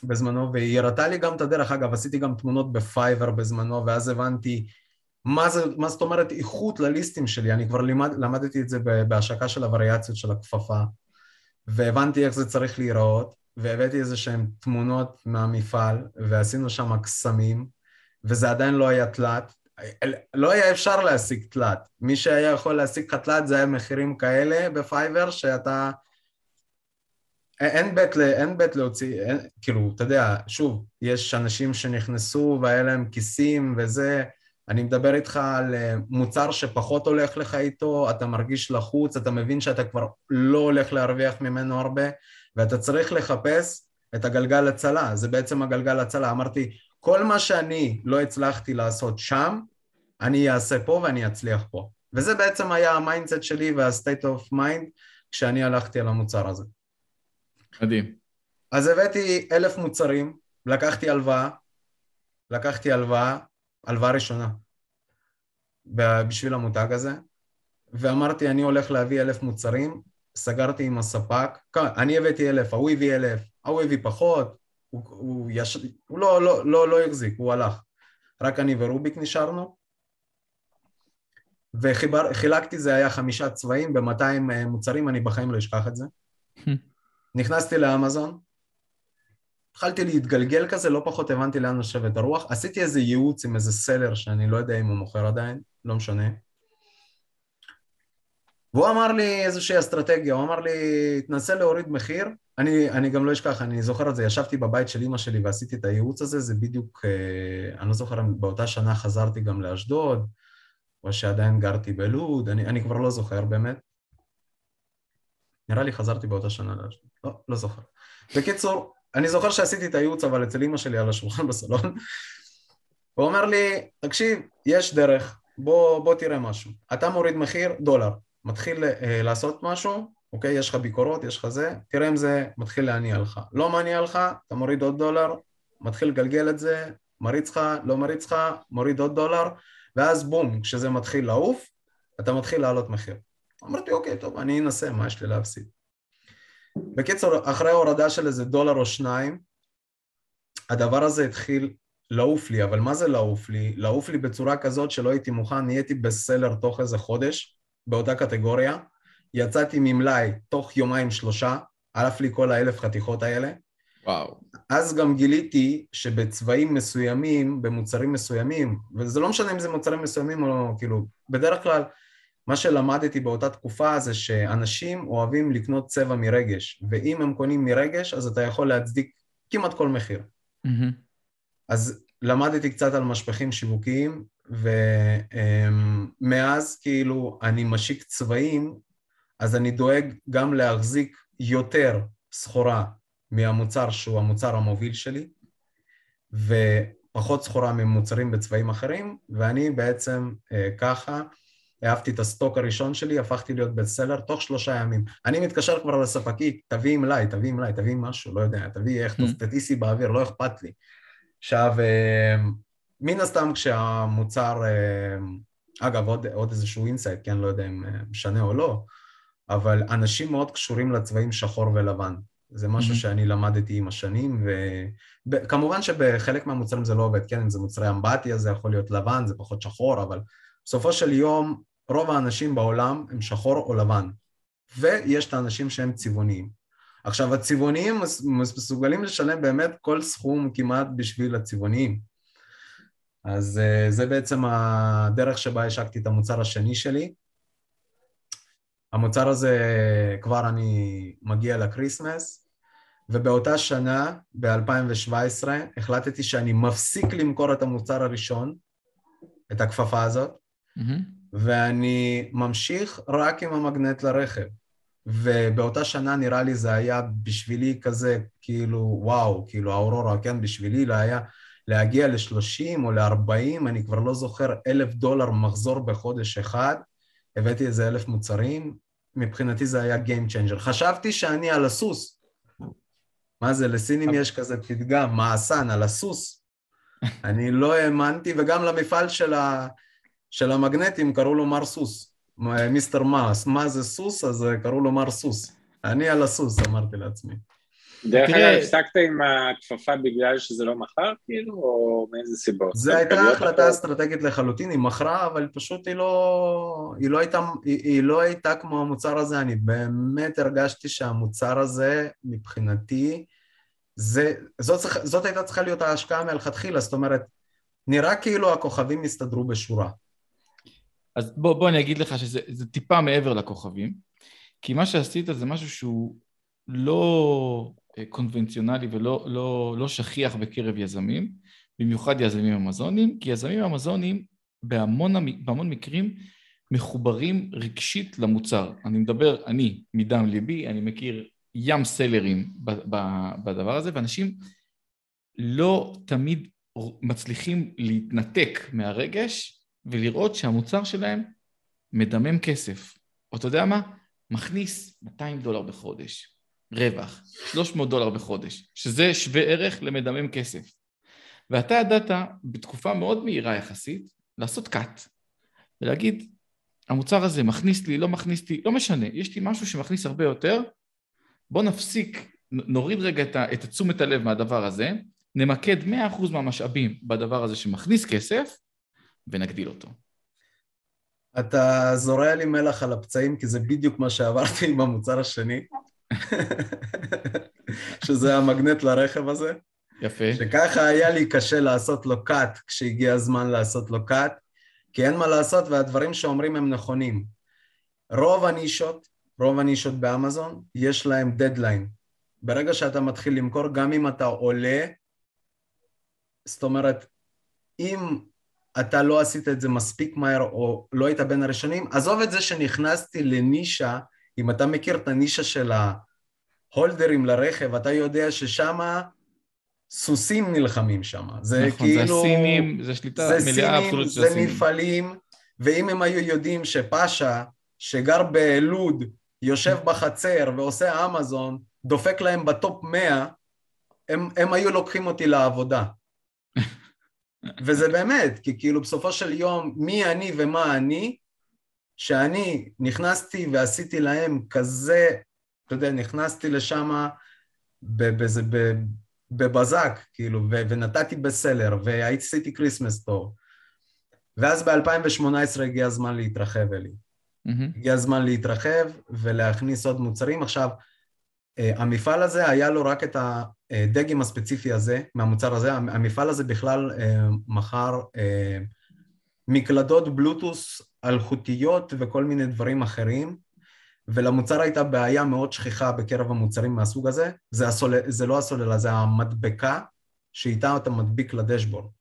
בזמנו, והיא הראתה לי גם את הדרך, אגב, עשיתי גם תמונות בפייבר בזמנו, ואז הבנתי מה, זה, מה זאת אומרת איכות לליסטים שלי, אני כבר לימד, למדתי את זה בהשקה של הווריאציות של הכפפה, והבנתי איך זה צריך להיראות, והבאתי איזה שהן תמונות מהמפעל, ועשינו שם קסמים, וזה עדיין לא היה תלת, לא היה אפשר להשיג תלת. מי שהיה יכול להשיג לך תלת זה היה מחירים כאלה בפייבר שאתה... אין בית, אין בית להוציא, אין, כאילו, אתה יודע, שוב, יש אנשים שנכנסו והיה להם כיסים וזה, אני מדבר איתך על אה, מוצר שפחות הולך לך איתו, אתה מרגיש לחוץ, אתה מבין שאתה כבר לא הולך להרוויח ממנו הרבה, ואתה צריך לחפש את הגלגל הצלה, זה בעצם הגלגל הצלה. אמרתי, כל מה שאני לא הצלחתי לעשות שם, אני אעשה פה ואני אצליח פה. וזה בעצם היה ה mindset שלי וה-state of mind כשאני הלכתי על המוצר הזה. מדהים. אז הבאתי אלף מוצרים, לקחתי הלוואה, לקחתי הלוואה, הלוואה ראשונה בשביל המותג הזה, ואמרתי אני הולך להביא אלף מוצרים, סגרתי עם הספק, אני הבאתי אלף, ההוא הביא אלף, ההוא הביא פחות, הוא, הוא, יש, הוא לא, לא, לא, לא החזיק, הוא הלך. רק אני ורוביק נשארנו, וחילקתי, זה היה חמישה צבעים ב-200 אה, מוצרים, אני בחיים לא אשכח את זה. נכנסתי לאמזון, התחלתי להתגלגל כזה, לא פחות הבנתי לאן נושבת הרוח. עשיתי איזה ייעוץ עם איזה סלר שאני לא יודע אם הוא מוכר עדיין, לא משנה. והוא אמר לי איזושהי אסטרטגיה, הוא אמר לי, תנסה להוריד מחיר. אני, אני גם לא אשכח, אני זוכר את זה, ישבתי בבית של אימא שלי ועשיתי את הייעוץ הזה, זה בדיוק, אה, אני לא זוכר, באותה שנה חזרתי גם לאשדוד, או שעדיין גרתי בלוד, אני, אני כבר לא זוכר באמת. נראה לי חזרתי באותה שנה לאשדוד, לא, לא זוכר. בקיצור, אני זוכר שעשיתי את הייעוץ אבל אצל אימא שלי על השולחן בסלון, הוא אומר לי, תקשיב, יש דרך, בוא, בוא תראה משהו. אתה מוריד מחיר, דולר. מתחיל uh, לעשות משהו, אוקיי? יש לך ביקורות, יש לך זה, תראה אם זה מתחיל להניע לך. לא מניע לך, אתה מוריד עוד דולר, מתחיל לגלגל את זה, מריץ לך, לא מריץ לך, מוריד עוד דולר, ואז בום, כשזה מתחיל לעוף, אתה מתחיל לעלות מחיר. אמרתי, אוקיי, טוב, אני אנסה, מה יש לי להפסיד? בקיצור, אחרי הורדה של איזה דולר או שניים, הדבר הזה התחיל לעוף לי, אבל מה זה לעוף לי? לעוף לי בצורה כזאת שלא הייתי מוכן, נהייתי בסלר תוך איזה חודש, באותה קטגוריה, יצאתי ממלאי תוך יומיים שלושה, עלף לי כל האלף חתיכות האלה. וואו. אז גם גיליתי שבצבעים מסוימים, במוצרים מסוימים, וזה לא משנה אם זה מוצרים מסוימים או לא, כאילו, בדרך כלל מה שלמדתי באותה תקופה זה שאנשים אוהבים לקנות צבע מרגש, ואם הם קונים מרגש אז אתה יכול להצדיק כמעט כל מחיר. Mm-hmm. אז למדתי קצת על משפכים שיווקיים, ומאז כאילו אני משיק צבעים, אז אני דואג גם להחזיק יותר סחורה מהמוצר שהוא המוצר המוביל שלי, ופחות סחורה ממוצרים בצבעים אחרים, ואני בעצם אה, ככה אהבתי את הסטוק הראשון שלי, הפכתי להיות בסלר תוך שלושה ימים. אני מתקשר כבר לספקית, תביאי מלאי, תביאי מלאי, תביאי משהו, לא יודע, תביאי איך, mm. תטיסי באוויר, לא אכפת לי. עכשיו, אה, מן הסתם כשהמוצר, אה, אגב, עוד, עוד איזשהו insight, כן, לא יודע אם אה, משנה או לא, אבל אנשים מאוד קשורים לצבעים שחור ולבן. זה משהו mm-hmm. שאני למדתי עם השנים, וכמובן שבחלק מהמוצרים זה לא עובד, כן, אם זה מוצרי אמבטיה זה יכול להיות לבן, זה פחות שחור, אבל בסופו של יום רוב האנשים בעולם הם שחור או לבן, ויש את האנשים שהם צבעוניים. עכשיו הצבעוניים מסוגלים לשלם באמת כל סכום כמעט בשביל הצבעוניים. אז אה, זה בעצם הדרך שבה השקתי את המוצר השני שלי. המוצר הזה כבר אני מגיע לקריסמס, ובאותה שנה, ב-2017, החלטתי שאני מפסיק למכור את המוצר הראשון, את הכפפה הזאת, mm-hmm. ואני ממשיך רק עם המגנט לרכב. ובאותה שנה נראה לי זה היה בשבילי כזה, כאילו, וואו, כאילו האורורה, כן, בשבילי זה היה להגיע ל-30 או ל-40, אני כבר לא זוכר, אלף דולר מחזור בחודש אחד, הבאתי איזה אלף מוצרים, מבחינתי זה היה Game Changer. חשבתי שאני על הסוס. מה זה, לסינים יש כזה פתגם, מעשן, על הסוס. אני לא האמנתי, וגם למפעל של ה... של המגנטים קראו לו מר סוס, מיסטר מאס, מה זה סוס? אז קראו לו מר סוס. אני על הסוס, אמרתי לעצמי. דרך אגב, הפסקת עם הכפפה בגלל שזה לא מכר, כאילו, או מאיזה סיבות? זו הייתה החלטה אסטרטגית לחלוטין, היא מכרה, אבל פשוט היא לא, היא לא, הייתה, היא, היא לא הייתה כמו המוצר הזה, אני באמת הרגשתי שהמוצר הזה, מבחינתי, זה, זאת, זאת הייתה צריכה להיות ההשקעה מלכתחילה, זאת אומרת, נראה כאילו הכוכבים הסתדרו בשורה. אז בוא, בוא אני אגיד לך שזה טיפה מעבר לכוכבים, כי מה שעשית זה משהו שהוא לא אה, קונבנציונלי ולא לא, לא שכיח בקרב יזמים, במיוחד יזמים אמזונים, כי יזמים אמזונים בהמון, בהמון מקרים מחוברים רגשית למוצר. אני מדבר, אני, מדם ליבי, אני מכיר ים סלרים בדבר הזה, ואנשים לא תמיד מצליחים להתנתק מהרגש ולראות שהמוצר שלהם מדמם כסף. או אתה יודע מה? מכניס 200 דולר בחודש, רווח, 300 דולר בחודש, שזה שווה ערך למדמם כסף. ואתה ידעת בתקופה מאוד מהירה יחסית לעשות cut. ולהגיד, המוצר הזה מכניס לי, לא מכניס לי, לא משנה, יש לי משהו שמכניס הרבה יותר, בוא נפסיק, נוריד רגע את, תשומת הלב מהדבר הזה, נמקד 100% מהמשאבים בדבר הזה שמכניס כסף, ונגדיל אותו. אתה זורע לי מלח על הפצעים, כי זה בדיוק מה שעברתי עם המוצר השני, שזה המגנט לרכב הזה. יפה. שככה היה לי קשה לעשות לו cut כשהגיע הזמן לעשות לו cut, כי אין מה לעשות והדברים שאומרים הם נכונים. רוב הנישות, רוב הנישות באמזון, יש להם דדליין. ברגע שאתה מתחיל למכור, גם אם אתה עולה, זאת אומרת, אם אתה לא עשית את זה מספיק מהר או לא היית בין הראשונים, עזוב את זה שנכנסתי לנישה, אם אתה מכיר את הנישה של ההולדרים לרכב, אתה יודע ששם סוסים נלחמים שם. זה נכון, כאילו... זה הסינים, זה שליטה זה מלאה אבסולוטית של הסינים. זה מפעלים, ואם הם היו יודעים שפשה, שגר בלוד, יושב בחצר ועושה אמזון, דופק להם ב top 100, הם, הם היו לוקחים אותי לעבודה. וזה באמת, כי כאילו בסופו של יום, מי אני ומה אני, שאני נכנסתי ועשיתי להם כזה, אתה יודע, נכנסתי לשם בבזק, כאילו, ו- ונתתי best seller, והיה לי Christmas טוב. ואז ב-2018 הגיע הזמן להתרחב, אלי. Mm-hmm. הגיע הזמן להתרחב ולהכניס עוד מוצרים. עכשיו, אה, המפעל הזה היה לו רק את הדגם הספציפי הזה, מהמוצר הזה, המפעל הזה בכלל אה, מכר אה, מקלדות בלוטוס אלחוטיות וכל מיני דברים אחרים, ולמוצר הייתה בעיה מאוד שכיחה בקרב המוצרים מהסוג הזה, זה, הסול... זה לא הסוללה, זה המדבקה שאיתה אתה מדביק לדשבורד.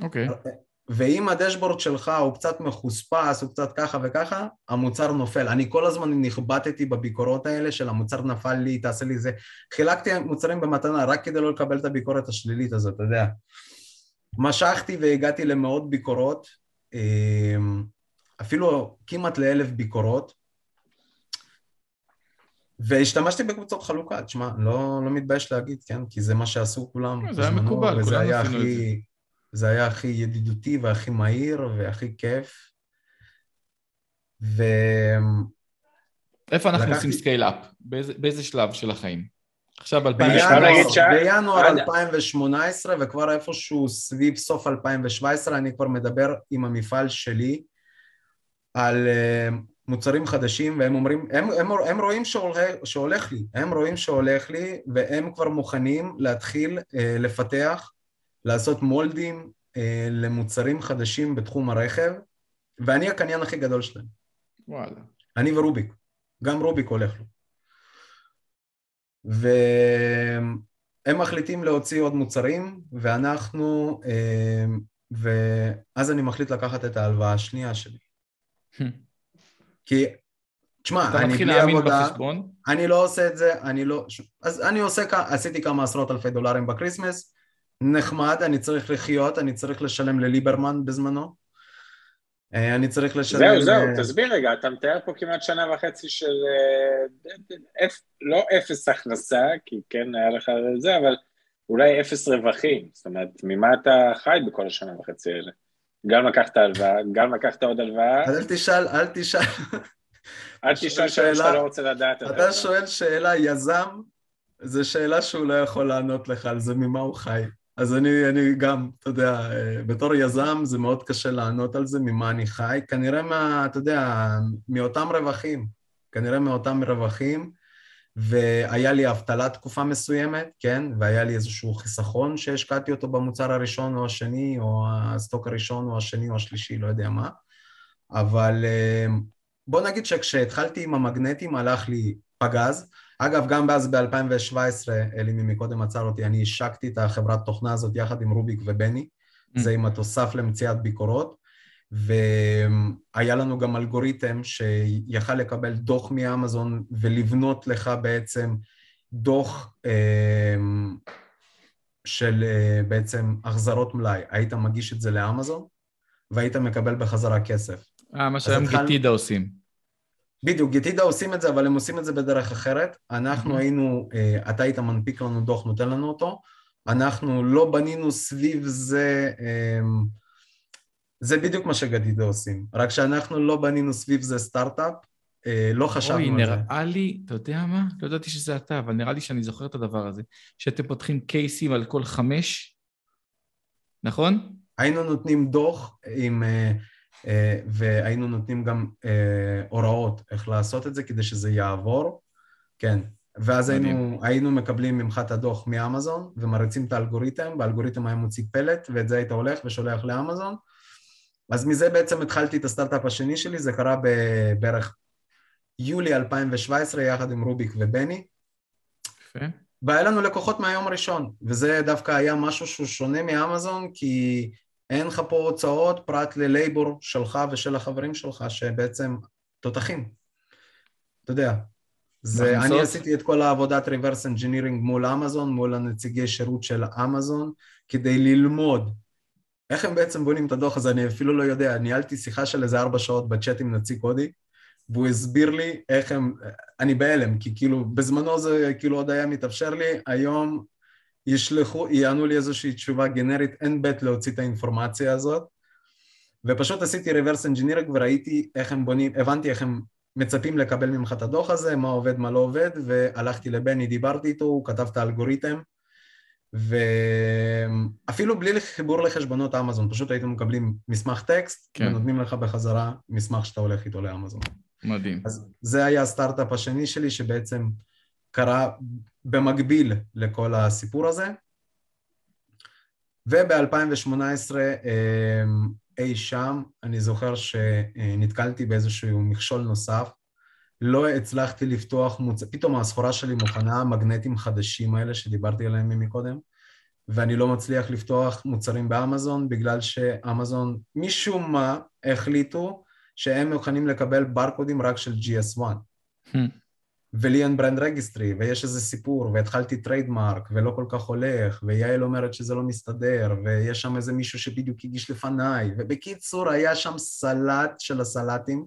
אוקיי. Okay. ואם הדשבורד שלך הוא קצת מחוספס, הוא קצת ככה וככה, המוצר נופל. אני כל הזמן נכבדתי בביקורות האלה של המוצר נפל לי, תעשה לי זה. חילקתי מוצרים במתנה רק כדי לא לקבל את הביקורת השלילית הזאת, אתה יודע. משכתי והגעתי למאות ביקורות, אמ, אפילו כמעט לאלף ביקורות, והשתמשתי בקבוצות חלוקה, תשמע, לא, לא מתבייש להגיד, כן? כי זה מה שעשו כולם. זה היה מקובל, כולם עשינו את זה. זה היה הכי ידידותי והכי מהיר והכי כיף. ו... איפה אנחנו לקחתי... עושים scale-up? באיזה, באיזה שלב של החיים? עכשיו 2018. בינואר 2018 וכבר איפשהו סביב סוף 2017 אני כבר מדבר עם המפעל שלי על אה, מוצרים חדשים והם אומרים, הם, הם, הם רואים שהולך, שהולך לי, הם רואים שהולך לי והם כבר מוכנים להתחיל אה, לפתח לעשות מולדים אה, למוצרים חדשים בתחום הרכב, ואני הקניין הכי גדול שלהם. וואלה. אני ורוביק. גם רוביק הולך לו. והם מחליטים להוציא עוד מוצרים, ואנחנו... אה, ואז אני מחליט לקחת את ההלוואה השנייה שלי. כי, תשמע, אני בלי עבודה, בחשבון? אני לא עושה את זה, אני לא... אז אני עושה, עשיתי כמה עשרות אלפי דולרים ב Christmas, נחמד, אני צריך לחיות, אני צריך לשלם לליברמן בזמנו. אה, אני צריך לשלם... זהו, זהו, תסביר רגע, אתה מתאר פה כמעט שנה וחצי של... אה, לא אפס הכנסה, כי כן היה לך זה, אבל אולי אפס רווחים. זאת אומרת, ממה אתה חי בכל השנה וחצי האלה? גם לקחת הלוואה, גם לקחת עוד הלוואה. אל תשאל, אל תשאל. אל תשאל שאלה שאתה לא רוצה לדעת. אתה שואל שאלה, יזם, זו שאלה שהוא לא יכול לענות לך על זה, ממה הוא חי. אז אני, אני גם, אתה יודע, אה, בתור יזם זה מאוד קשה לענות על זה, ממה אני חי. כנראה מה, אתה יודע, מאותם רווחים, כנראה מאותם רווחים, והיה לי אבטלה תקופה מסוימת, כן, והיה לי איזשהו חיסכון שהשקעתי אותו במוצר הראשון או השני, או הסטוק הראשון או השני או השלישי, לא יודע מה, אבל אה, בוא נגיד שכשהתחלתי עם המגנטים הלך לי פגז, אגב, גם אז ב-2017, אלי ממקודם עצר אותי, אני השקתי את החברת תוכנה הזאת יחד עם רוביק ובני, mm. זה עם התוסף למציאת ביקורות, והיה לנו גם אלגוריתם שיכל לקבל דוח מאמזון ולבנות לך בעצם דוח אמ, של אה, בעצם החזרות מלאי. היית מגיש את זה לאמזון והיית מקבל בחזרה כסף. אה, מה שהיום התחל... גיטידה עושים. בדיוק, גיטידה עושים את זה, אבל הם עושים את זה בדרך אחרת. אנחנו. היינו, אה, אתה היית מנפיק לנו דוח, נותן לנו אותו. אנחנו לא בנינו סביב זה... אמ, זה בדיוק מה שגדידה עושים, רק שאנחנו לא בנינו סביב זה סטארט-אפ, אה, לא חשבנו אוי, על זה. אוי, נראה לי, אתה יודע מה? לא ידעתי שזה אתה, אבל נראה לי שאני זוכר את הדבר הזה, שאתם פותחים קייסים על כל חמש, נכון? היינו נותנים דוח עם, אה, והיינו נותנים גם הוראות איך לעשות את זה כדי שזה יעבור, כן. ואז היינו, היינו מקבלים ממך את הדוח מאמזון ומריצים את האלגוריתם, והאלגוריתם היה מוציא פלט, ואת זה היית הולך ושולח לאמזון, אז מזה בעצם התחלתי את הסטארט-אפ השני שלי, זה קרה בערך יולי 2017 יחד עם רוביק ובני. יפה. והיה לנו לקוחות מהיום הראשון, וזה דווקא היה משהו שהוא שונה מאמזון, כי אין לך פה הוצאות פרט ללייבור שלך ושל החברים שלך, שבעצם תותחים. אתה יודע, זה, אני עשיתי את כל העבודת reverse engineering מול אמזון, מול הנציגי שירות של אמזון, כדי ללמוד. איך הם בעצם בונים את הדוח הזה, אני אפילו לא יודע, ניהלתי שיחה של איזה ארבע שעות בצ'אט עם נציג הודי, והוא הסביר לי איך הם, אני בהלם, כי כאילו בזמנו זה כאילו עוד היה מתאפשר לי, היום ישלחו, יענו לי איזושהי תשובה גנרית, אין בית להוציא את האינפורמציה הזאת, ופשוט עשיתי reverse engineering וראיתי איך הם בונים, הבנתי איך הם מצפים לקבל ממך את הדוח הזה, מה עובד, מה לא עובד, והלכתי לבני, דיברתי איתו, הוא כתב את האלגוריתם, ואפילו בלי חיבור לחשבונות אמזון, פשוט הייתם מקבלים מסמך טקסט, כן. ונותנים לך בחזרה מסמך שאתה הולך איתו לאמזון. מדהים. אז זה היה הסטארט-אפ השני שלי, שבעצם קרה במקביל לכל הסיפור הזה. וב-2018 אמ, אי שם, אני זוכר שנתקלתי באיזשהו מכשול נוסף, לא הצלחתי לפתוח מוצ... פתאום הסחורה שלי מוכנה, המגנטים חדשים האלה שדיברתי עליהם מקודם, ואני לא מצליח לפתוח מוצרים באמזון בגלל שאמזון משום מה החליטו שהם מוכנים לקבל ברקודים רק של GS1. Hmm. ולי אין brand registry, ויש איזה סיפור, והתחלתי trademark, ולא כל כך הולך, ויעל אומרת שזה לא מסתדר, ויש שם איזה מישהו שבדיוק הגיש לפניי, ובקיצור, היה שם סלט של הסלטים,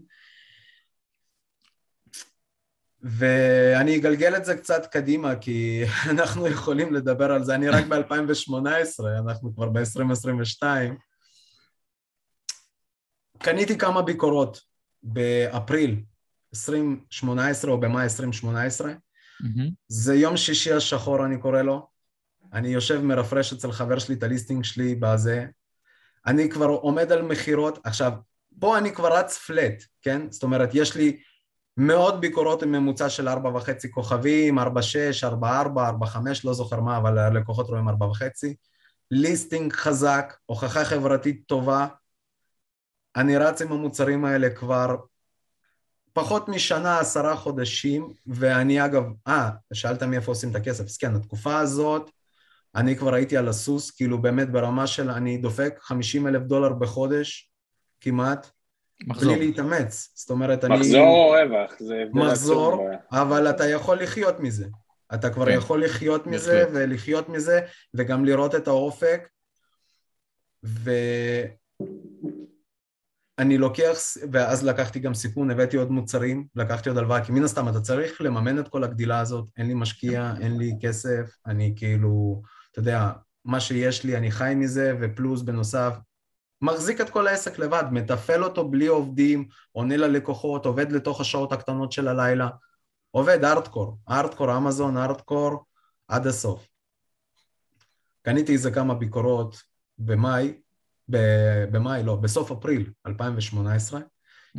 ואני אגלגל את זה קצת קדימה, כי אנחנו יכולים לדבר על זה, אני רק ב-2018, אנחנו כבר ב-2022. קניתי כמה ביקורות באפריל 2018 או במאי 2018. Mm-hmm. זה יום שישי השחור, אני קורא לו. אני יושב מרפרש אצל חבר שלי את הליסטינג שלי בזה. אני כבר עומד על מכירות. עכשיו, פה אני כבר רץ פלט, כן? זאת אומרת, יש לי מאות ביקורות עם ממוצע של ארבע וחצי כוכבים, ארבע שש, ארבע ארבע, ארבע חמש, לא זוכר מה, אבל הלקוחות רואים ארבע וחצי. ליסטינג חזק, הוכחה חברתית טובה. אני רץ עם המוצרים האלה כבר פחות משנה, עשרה חודשים, ואני אגב, אה, שאלת מאיפה עושים את הכסף, אז כן, התקופה הזאת, אני כבר הייתי על הסוס, כאילו באמת ברמה של אני דופק 50 אלף דולר בחודש, כמעט, מחזור. בלי להתאמץ. זאת אומרת, אני... מחזור או רווח, זה מחזור, אבל אתה יכול לחיות מזה. אתה כבר כן. יכול לחיות מזה, ולחיות מזה, וגם לראות את האופק. ואני לוקח, ואז לקחתי גם סיכון, הבאתי עוד מוצרים, לקחתי עוד הלוואה, כי מן הסתם אתה צריך לממן את כל הגדילה הזאת, אין לי משקיע, אין לי כסף, אני כאילו, אתה יודע, מה שיש לי, אני חי מזה, ופלוס בנוסף, מחזיק את כל העסק לבד, מתפעל אותו בלי עובדים, עונה ללקוחות, עובד לתוך השעות הקטנות של הלילה, עובד ארטקור, ארטקור, אמזון, ארטקור, עד הסוף. קניתי איזה כמה ביקורות במאי, במאי, לא, בסוף אפריל 2018, mm-hmm.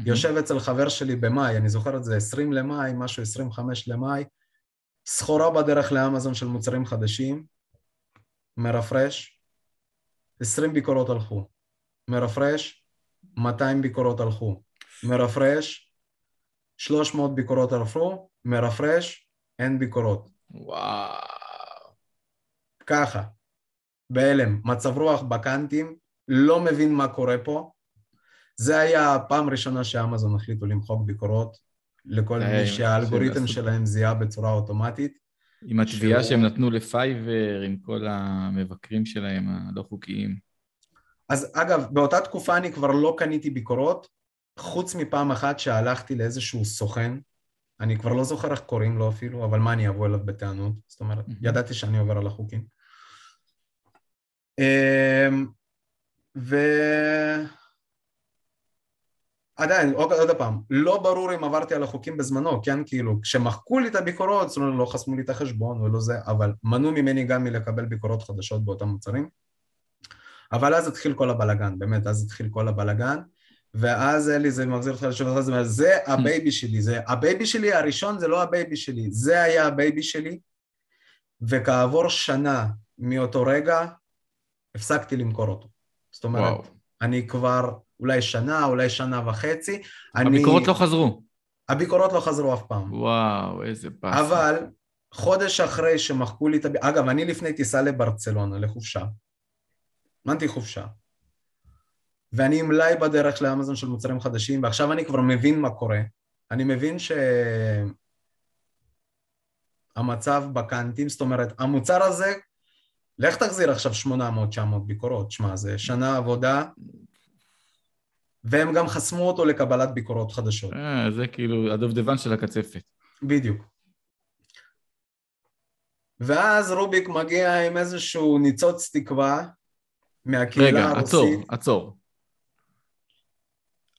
יושב אצל חבר שלי במאי, אני זוכר את זה, 20 למאי, משהו 25 למאי, סחורה בדרך לאמזון של מוצרים חדשים, מרפרש, 20 ביקורות הלכו. מרפרש, 200 ביקורות הלכו. מרפרש, 300 ביקורות הלכו, מרפרש, אין ביקורות. וואו. ככה, בהלם, מצב רוח בקאנטים, לא מבין מה קורה פה. זה היה הפעם הראשונה שאמזון החליטו למחוק ביקורות לכל מי שהאלגוריתם שלהם זיהה בצורה אוטומטית. עם התביעה שהוא... שהם נתנו לפייבר, עם כל המבקרים שלהם הלא חוקיים. אז אגב, באותה תקופה אני כבר לא קניתי ביקורות, חוץ מפעם אחת שהלכתי לאיזשהו סוכן, אני כבר לא זוכר איך קוראים לו אפילו, אבל מה אני אבוא אליו בטענות? זאת אומרת, mm-hmm. ידעתי שאני עובר על החוקים. אמ, ו... עדיין, עוד, עוד פעם, לא ברור אם עברתי על החוקים בזמנו, כן, כאילו, כשמחקו לי את הביקורות, זאת אומרת, לא חסמו לי את החשבון ולא זה, אבל מנעו ממני גם מלקבל ביקורות חדשות באותם מוצרים. אבל אז התחיל כל הבלגן, באמת, אז התחיל כל הבלגן, ואז אלי זה מחזיר אותך את זה, זה ה baby שלי, זה ה baby שלי הראשון זה לא ה baby שלי, זה היה ה baby שלי, וכעבור שנה מאותו רגע, הפסקתי למכור אותו. זאת אומרת, וואו. אני כבר אולי שנה, אולי שנה וחצי. הביקורות אני... לא חזרו. הביקורות לא חזרו אף פעם. וואו, איזה באסה. אבל חודש אחרי שמחקו לי את... ה... אגב, אני לפני טיסה לברצלונה, לחופשה. הזמנתי חופשה. ואני עם מלאי בדרך לאמזון של מוצרים חדשים, ועכשיו אני כבר מבין מה קורה. אני מבין שהמצב בקאנטים, זאת אומרת, המוצר הזה, לך תחזיר עכשיו 800-900 ביקורות, שמע, זה שנה עבודה, והם גם חסמו אותו לקבלת ביקורות חדשות. אה, זה כאילו הדובדבן של הקצפת. בדיוק. ואז רוביק מגיע עם איזשהו ניצוץ תקווה מהקהילה רגע, הרוסית. רגע, עצור, עצור.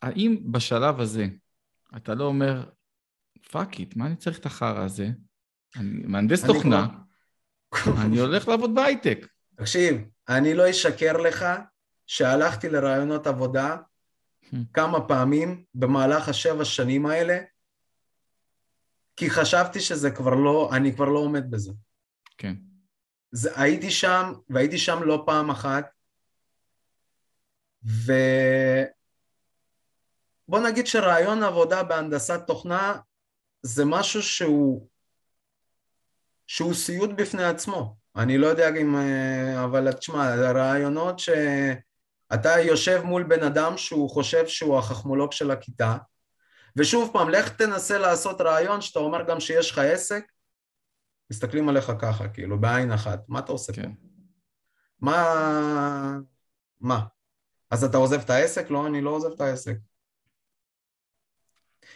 האם בשלב הזה אתה לא אומר, fuck it, מה אני צריך את החרא הזה? אני מהנדס תוכנה, כבר... אני הולך לעבוד בהייטק. תקשיב, אני לא אשקר לך שהלכתי לראיונות עבודה כמה פעמים במהלך השבע שנים האלה, כי חשבתי שזה כבר לא, אני כבר לא עומד בזה. כן. זה, הייתי שם, והייתי שם לא פעם אחת, ובוא נגיד שרעיון עבודה בהנדסת תוכנה זה משהו שהוא, שהוא סיוט בפני עצמו. אני לא יודע אם... אה, אבל תשמע, זה רעיונות ש... אתה יושב מול בן אדם שהוא חושב שהוא החכמולוג של הכיתה, ושוב פעם, לך תנסה לעשות רעיון שאתה אומר גם שיש לך עסק, מסתכלים עליך ככה, כאילו, בעין אחת, מה אתה עושה כן. פה? מה... מה? אז אתה עוזב את העסק? לא, אני לא עוזב את העסק.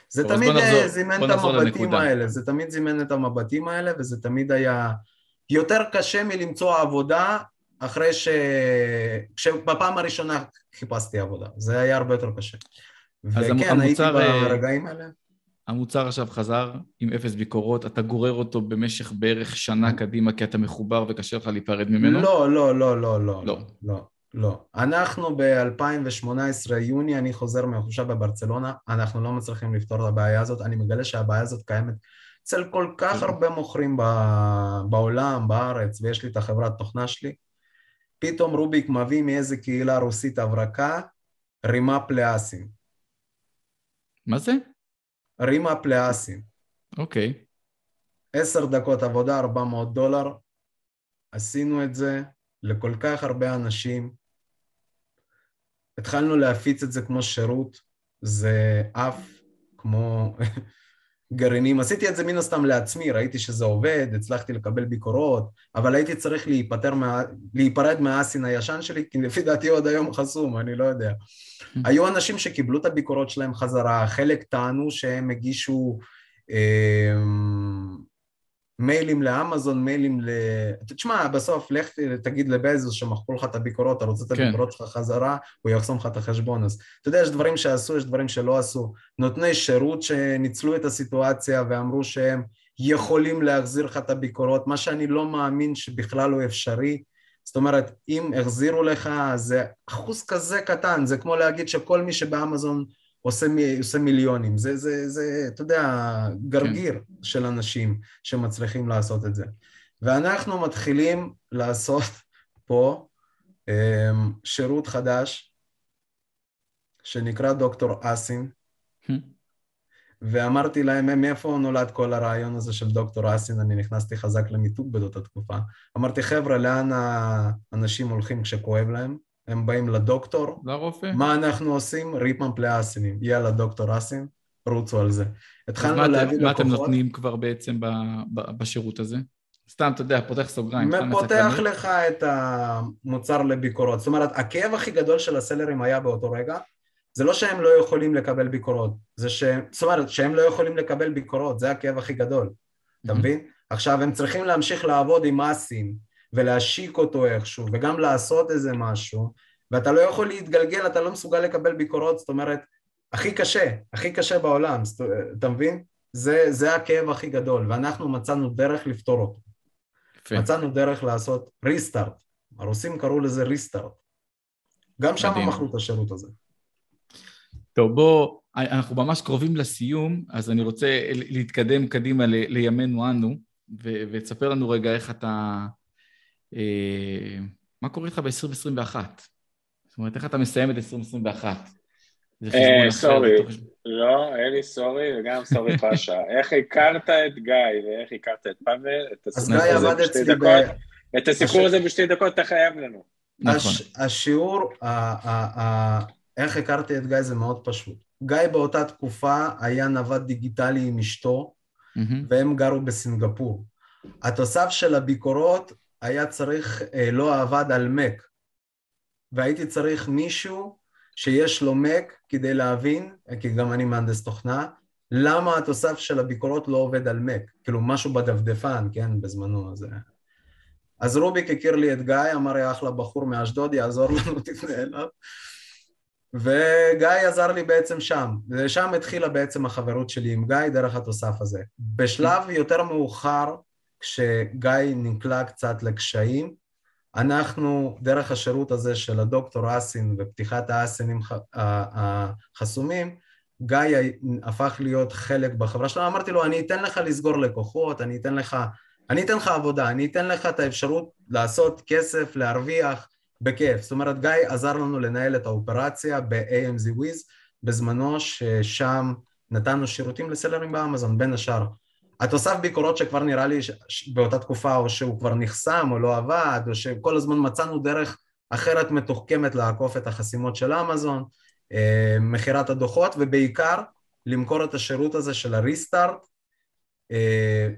זה תמיד נחזור, זימן את המבטים. האלה, זה תמיד זימן את המבטים האלה, וזה תמיד היה יותר קשה מלמצוא עבודה אחרי ש... כשבפעם הראשונה חיפשתי עבודה, זה היה הרבה יותר קשה. וכן, הייתי אה, ברגעים האלה. המוצר עכשיו חזר עם אפס ביקורות, אתה גורר אותו במשך בערך שנה קדימה כי אתה מחובר וקשה לך להיפרד ממנו? לא, לא, לא, לא, לא, לא, לא. לא. אנחנו ב-2018, יוני, אני חוזר מהחופשה בברצלונה, אנחנו לא מצליחים לפתור את הבעיה הזאת, אני מגלה שהבעיה הזאת קיימת אצל כל כך הרבה מוכרים בעולם, בארץ, ויש לי את החברת תוכנה שלי, פתאום רוביק מביא מאיזה קהילה רוסית הברקה, רימה פלאסים. מה זה? רימה פלאסים. אוקיי. עשר דקות עבודה, 400 דולר. עשינו את זה לכל כך הרבה אנשים. התחלנו להפיץ את זה כמו שירות, זה עף כמו גרעינים. עשיתי את זה מן הסתם לעצמי, ראיתי שזה עובד, הצלחתי לקבל ביקורות, אבל הייתי צריך להיפטר מה... להיפרד מהאסין הישן שלי, כי לפי דעתי עוד היום חסום, אני לא יודע. היו אנשים שקיבלו את הביקורות שלהם חזרה, חלק טענו שהם הגישו אה, מיילים לאמזון, מיילים ל... תשמע, בסוף לך תגיד לבזוס שמחקו לך את הביקורות, אתה רוצה את כן. הביקורות שלך חזרה, הוא יחסום לך את החשבון. אז אתה יודע, יש דברים שעשו, יש דברים שלא עשו. נותני שירות שניצלו את הסיטואציה ואמרו שהם יכולים להחזיר לך את הביקורות, מה שאני לא מאמין שבכלל הוא אפשרי. זאת אומרת, אם החזירו לך, זה אחוז כזה קטן, זה כמו להגיד שכל מי שבאמזון עושה, עושה מיליונים. זה, זה, זה, אתה יודע, גרגיר כן. של אנשים שמצליחים לעשות את זה. ואנחנו מתחילים לעשות פה um, שירות חדש שנקרא דוקטור אסין, hmm. ואמרתי להם, מאיפה נולד כל הרעיון הזה של דוקטור אסין? אני נכנסתי חזק למיתוג באותה תקופה. אמרתי, חבר'ה, לאן האנשים הולכים כשכואב להם? הם באים לדוקטור. לרופא. מה אנחנו עושים? ריפמן פלאסינים. יאללה, דוקטור אסין, רוצו על זה. התחלנו להביא לקוחות. מה אתם נותנים כבר בעצם בשירות הזה? סתם, אתה יודע, פותח סוגריים. פותח לך את המוצר לביקורות. זאת אומרת, הכאב הכי גדול של הסלרים היה באותו רגע, זה לא שהם לא יכולים לקבל ביקורות, זה ש... זאת אומרת, שהם לא יכולים לקבל ביקורות, זה הכאב הכי גדול, אתה מבין? עכשיו, הם צריכים להמשיך לעבוד עם אסים ולהשיק אותו איכשהו, וגם לעשות איזה משהו, ואתה לא יכול להתגלגל, אתה לא מסוגל לקבל ביקורות, זאת אומרת, הכי קשה, הכי קשה בעולם, אתה מבין? זה, זה הכאב הכי גדול, ואנחנו מצאנו דרך לפתור אותו. יפה. מצאנו דרך לעשות ריסטארט, הרוסים קראו לזה ריסטארט. גם שם מכרו את השירות הזה. טוב, בוא, אנחנו ממש קרובים לסיום, אז אני רוצה להתקדם קדימה ל, לימינו אנו, ו, ותספר לנו רגע איך אתה... אה, מה קורה איתך ב-2021? זאת אומרת, איך אתה מסיים את 2021? אה, סורי, לא, אלי סורי וגם סורי פאשה. איך הכרת את גיא ואיך הכרת את פאבל, את הסיפור הזה בשתי דקות, את הסיפור הזה בשתי דקות אתה חייב לנו. נכון. השיעור, איך הכרתי את גיא זה מאוד פשוט. גיא באותה תקופה היה נווד דיגיטלי עם אשתו, והם גרו בסינגפור. התוסף של הביקורות היה צריך, אה, לא עבד על מק, והייתי צריך מישהו שיש לו מק כדי להבין, כי גם אני מהנדס תוכנה, למה התוסף של הביקורות לא עובד על מק, כאילו משהו בדפדפן, כן, בזמנו, אז... אז רוביק הכיר לי את גיא, אמר לי אחלה בחור מאשדוד, יעזור לנו, תפנה אליו. וגיא עזר לי בעצם שם, ושם התחילה בעצם החברות שלי עם גיא דרך התוסף הזה. בשלב יותר מאוחר, כשגיא נקלע קצת לקשיים, אנחנו, דרך השירות הזה של הדוקטור אסין ופתיחת האסינים החסומים, גיא הפך להיות חלק בחברה שלנו, אמרתי לו, אני אתן לך לסגור לקוחות, אני אתן לך, אני אתן לך עבודה, אני אתן לך את האפשרות לעשות כסף, להרוויח, בכיף. זאת אומרת, גיא עזר לנו לנהל את האופרציה ב-AMZ Wiz, בזמנו ששם נתנו שירותים לסלרים באמזון, בין השאר. התוסף ביקורות שכבר נראה לי באותה תקופה, או שהוא כבר נחסם או לא עבד, או שכל הזמן מצאנו דרך אחרת מתוחכמת לעקוף את החסימות של אמזון, אה, מכירת הדוחות, ובעיקר למכור את השירות הזה של הריסטארט, אה,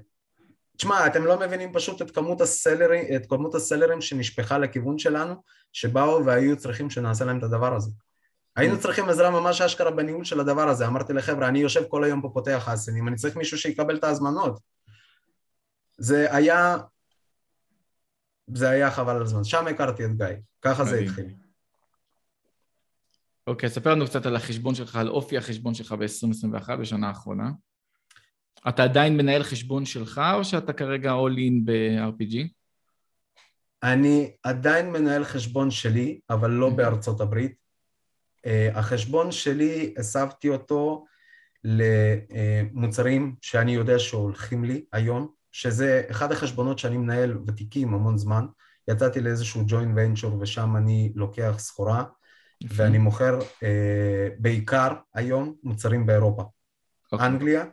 תשמע, אתם לא מבינים פשוט את כמות, הסלרי, את כמות הסלרים שנשפכה לכיוון שלנו, שבאו והיו צריכים שנעשה להם את הדבר הזה. היינו צריכים עזרה ממש אשכרה בניהול של הדבר הזה. אמרתי לחבר'ה, אני יושב כל היום פה פותח אסנים, אני צריך מישהו שיקבל את ההזמנות. זה היה... זה היה חבל על הזמן. שם הכרתי את גיא, ככה זה התחיל. אוקיי, ספר לנו קצת על החשבון שלך, על אופי החשבון שלך ב-2021, בשנה האחרונה. אתה עדיין מנהל חשבון שלך, או שאתה כרגע all in ב-RPG? אני עדיין מנהל חשבון שלי, אבל לא mm-hmm. בארצות הברית. Uh, החשבון שלי, הסבתי אותו למוצרים שאני יודע שהולכים לי היום, שזה אחד החשבונות שאני מנהל ותיקים המון זמן. יצאתי לאיזשהו ג'וינט ונצ'ור ושם אני לוקח סחורה, mm-hmm. ואני מוכר uh, בעיקר היום מוצרים באירופה. Okay. אוקיי. אנגליה,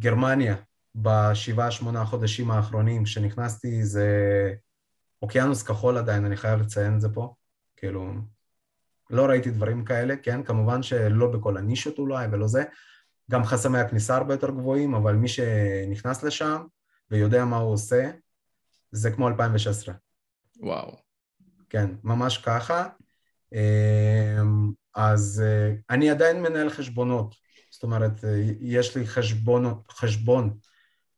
גרמניה בשבעה שמונה חודשים האחרונים שנכנסתי זה אוקיינוס כחול עדיין, אני חייב לציין את זה פה, כאילו לא ראיתי דברים כאלה, כן, כמובן שלא בכל הנישות אולי ולא זה, גם חסמי הכניסה הרבה יותר גבוהים, אבל מי שנכנס לשם ויודע מה הוא עושה, זה כמו 2016. וואו. כן, ממש ככה. אמ, אז אה, אני עדיין מנהל חשבונות, זאת אומרת, אה, יש לי חשבון, חשבון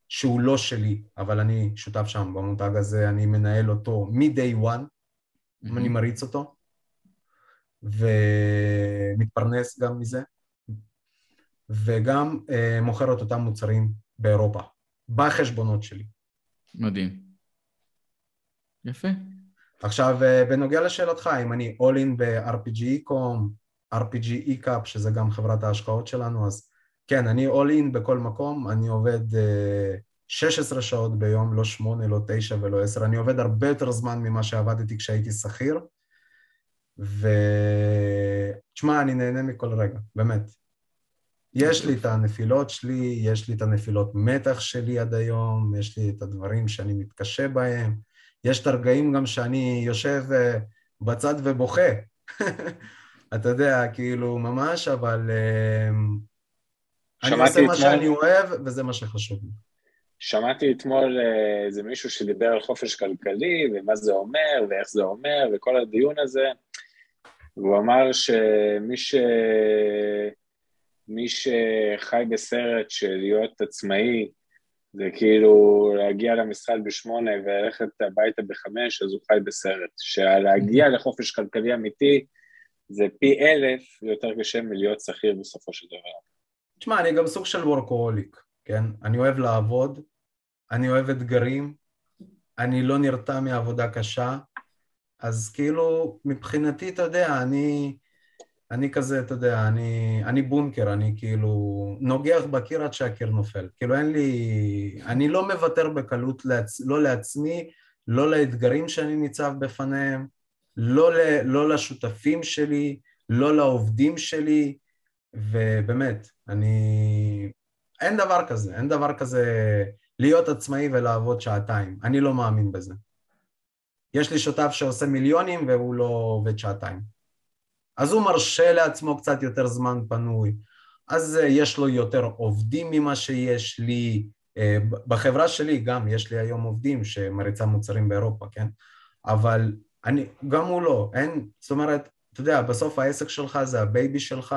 שהוא לא שלי, אבל אני שותף שם במותג הזה, אני מנהל אותו מ-day one, mm-hmm. אני מריץ אותו, ומתפרנס גם מזה, וגם אה, מוכר את אותם מוצרים באירופה, בחשבונות שלי. מדהים. יפה. עכשיו, אה, בנוגע לשאלתך, אם אני all in ב-RPG e-com, RPG e-cup, שזה גם חברת ההשקעות שלנו, אז כן, אני all in בכל מקום, אני עובד uh, 16 שעות ביום, לא 8, לא 9 ולא 10, אני עובד הרבה יותר זמן ממה שעבדתי כשהייתי שכיר, ותשמע, אני נהנה מכל רגע, באמת. יש לי את הנפילות שלי, יש לי את הנפילות מתח שלי עד היום, יש לי את הדברים שאני מתקשה בהם, יש את הרגעים גם שאני יושב uh, בצד ובוכה. אתה יודע, כאילו, ממש, אבל uh, אני עושה מה שאני אוהב, וזה מה שחשוב לי. שמעתי אתמול אה, איזה מישהו שדיבר על חופש כלכלי, ומה זה אומר, ואיך זה אומר, וכל הדיון הזה, והוא אמר שמי ש... מי שחי בסרט של להיות עצמאי, זה כאילו להגיע למשרד בשמונה וללכת הביתה בחמש, אז הוא חי בסרט. שלהגיע לחופש כלכלי אמיתי זה פי אלף יותר קשה מלהיות שכיר בסופו של דבר. תשמע, אני גם סוג של וורקוהוליק, כן? אני אוהב לעבוד, אני אוהב אתגרים, אני לא נרתע מעבודה קשה, אז כאילו, מבחינתי, אתה יודע, אני, אני כזה, אתה יודע, אני, אני בונקר, אני כאילו נוגח בקיר עד שהקיר נופל. כאילו אין לי... אני לא מוותר בקלות, לעצ, לא לעצמי, לא לאתגרים שאני ניצב בפניהם, לא, ל, לא לשותפים שלי, לא לעובדים שלי, ובאמת, אני... אין דבר כזה, אין דבר כזה להיות עצמאי ולעבוד שעתיים. אני לא מאמין בזה. יש לי שותף שעושה מיליונים והוא לא עובד שעתיים. אז הוא מרשה לעצמו קצת יותר זמן פנוי. אז אה, יש לו יותר עובדים ממה שיש לי. אה, בחברה שלי גם יש לי היום עובדים שמריצה מוצרים באירופה, כן? אבל אני, גם הוא לא, אין, זאת אומרת, אתה יודע, בסוף העסק שלך זה ה baby שלך,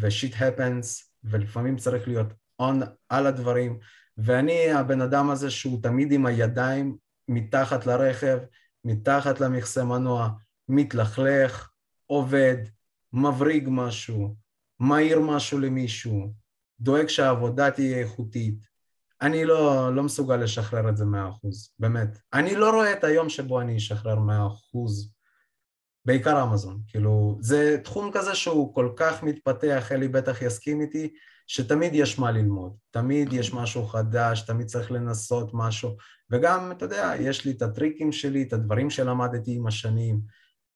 ו shit happens, ולפעמים צריך להיות on על הדברים, ואני הבן אדם הזה שהוא תמיד עם הידיים מתחת לרכב, מתחת למכסה מנוע, מתלכלך, עובד, מבריג משהו, מעיר משהו למישהו, דואג שהעבודה תהיה איכותית. אני לא, לא מסוגל לשחרר את זה מאה אחוז, באמת. אני לא רואה את היום שבו אני אשחרר מאה אחוז, בעיקר אמזון. כאילו, זה תחום כזה שהוא כל כך מתפתח, אלי בטח יסכים איתי, שתמיד יש מה ללמוד, תמיד יש משהו חדש, תמיד צריך לנסות משהו, וגם, אתה יודע, יש לי את הטריקים שלי, את הדברים שלמדתי עם השנים,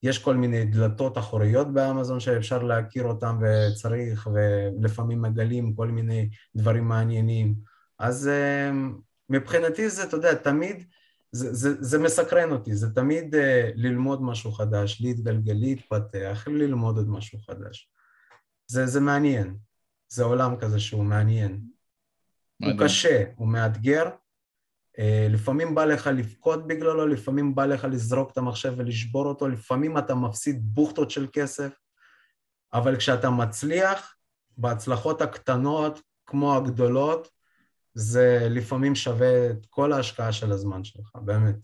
יש כל מיני דלתות אחוריות באמזון שאפשר להכיר אותם וצריך, ולפעמים מגלים כל מיני דברים מעניינים. אז אה, מבחינתי זה, אתה יודע, תמיד, זה, זה, זה מסקרן אותי, זה תמיד uh, ללמוד משהו חדש, להתגלגל, להתפתח, ללמוד עוד משהו חדש. זה, זה מעניין. זה עולם כזה שהוא מעניין. מדהים. הוא קשה, הוא מאתגר, אה, לפעמים בא לך לבכות בגללו, לפעמים בא לך לזרוק את המחשב ולשבור אותו, לפעמים אתה מפסיד בוכטות של כסף, אבל כשאתה מצליח, בהצלחות הקטנות כמו הגדולות, זה לפעמים שווה את כל ההשקעה של הזמן שלך, באמת.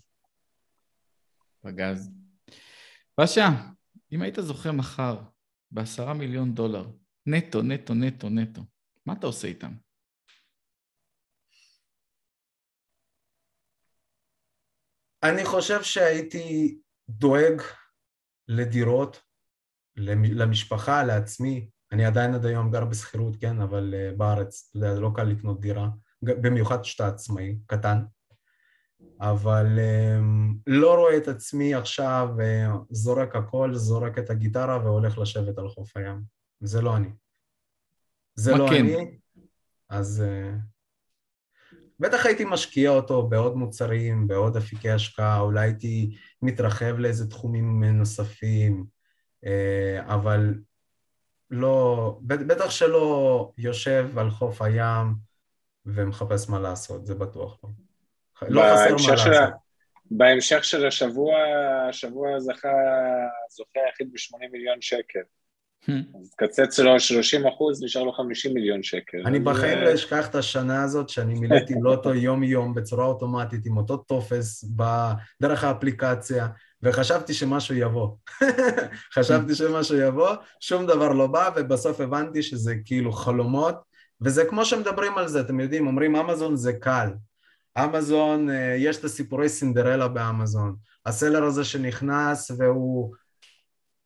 פגז. באשה, אם היית זוכה מחר בעשרה מיליון דולר, נטו, נטו, נטו, נטו. מה אתה עושה איתם? אני חושב שהייתי דואג לדירות, למשפחה, לעצמי. אני עדיין עד היום גר בשכירות, כן, אבל uh, בארץ, אתה יודע, לא קל לקנות דירה, במיוחד כשאתה עצמאי, קטן. אבל um, לא רואה את עצמי עכשיו uh, זורק הכל, זורק את הגיטרה והולך לשבת על חוף הים. זה לא אני. זה לא כן? אני, אז uh, בטח הייתי משקיע אותו בעוד מוצרים, בעוד אפיקי השקעה, אולי הייתי מתרחב לאיזה תחומים נוספים, uh, אבל לא, בטח שלא יושב על חוף הים ומחפש מה לעשות, זה בטוח לא. לא חסר מה לעשות. בהמשך של השבוע, השבוע זכה, זוכה היחיד ב-80 מיליון שקל. אז תקצץ לו 30 אחוז, נשאר לו 50 מיליון שקל. אני בחיים לא אשכח את השנה הזאת שאני מילאתי לוטו יום-יום בצורה אוטומטית עם אותו טופס דרך האפליקציה, וחשבתי שמשהו יבוא. חשבתי שמשהו יבוא, שום דבר לא בא, ובסוף הבנתי שזה כאילו חלומות, וזה כמו שמדברים על זה, אתם יודעים, אומרים אמזון זה קל. אמזון, אה, יש את הסיפורי סינדרלה באמזון. הסלר הזה שנכנס והוא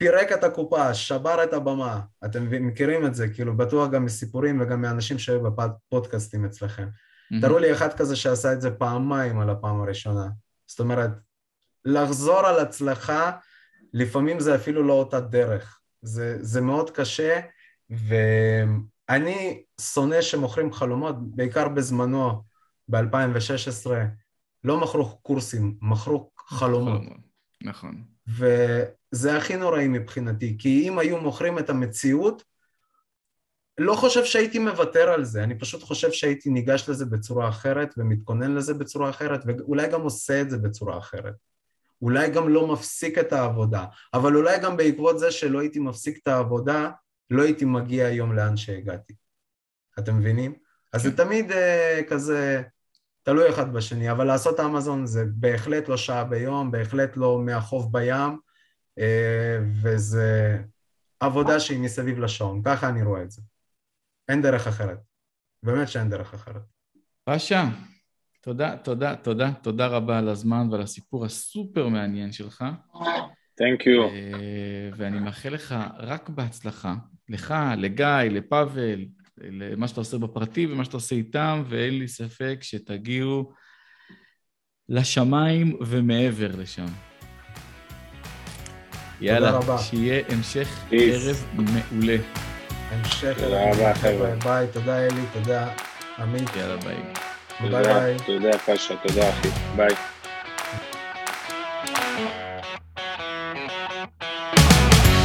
פירק את הקופה, שבר את הבמה. אתם מכירים את זה, כאילו, בטוח גם מסיפורים וגם מאנשים שהיו בפודקאסטים אצלכם. Mm-hmm. תראו לי אחד כזה שעשה את זה פעמיים על הפעם הראשונה. זאת אומרת, לחזור על הצלחה, לפעמים זה אפילו לא אותה דרך. זה, זה מאוד קשה, ואני שונא שמוכרים חלומות, בעיקר בזמנו, ב-2016, לא מכרו קורסים, מכרו חלומות. נכון. וזה הכי נוראי מבחינתי, כי אם היו מוכרים את המציאות, לא חושב שהייתי מוותר על זה, אני פשוט חושב שהייתי ניגש לזה בצורה אחרת ומתכונן לזה בצורה אחרת, ואולי גם עושה את זה בצורה אחרת. אולי גם לא מפסיק את העבודה, אבל אולי גם בעקבות זה שלא הייתי מפסיק את העבודה, לא הייתי מגיע היום לאן שהגעתי. אתם מבינים? אז זה כן. תמיד uh, כזה תלוי אחד בשני, אבל לעשות אמזון זה בהחלט לא שעה ביום, בהחלט לא מהחוף בים, uh, וזה עבודה שהיא מסביב לשעון, ככה אני רואה את זה. אין דרך אחרת. באמת שאין דרך אחרת. פאשה, תודה, תודה, תודה, תודה רבה על הזמן ועל הסיפור הסופר מעניין שלך. Thank you. ואני מאחל לך רק בהצלחה, לך, לגיא, לפאבל, למה שאתה עושה בפרטי ומה שאתה עושה איתם, ואין לי ספק שתגיעו לשמיים ומעבר לשם. יאללה, שיהיה המשך ערב מעולה. המשך תודה רבה, חבר'ה. ביי, תודה אלי, תודה עמית. יאללה, ביי. ביי ביי. תודה, פאשה, תודה אחי. ביי.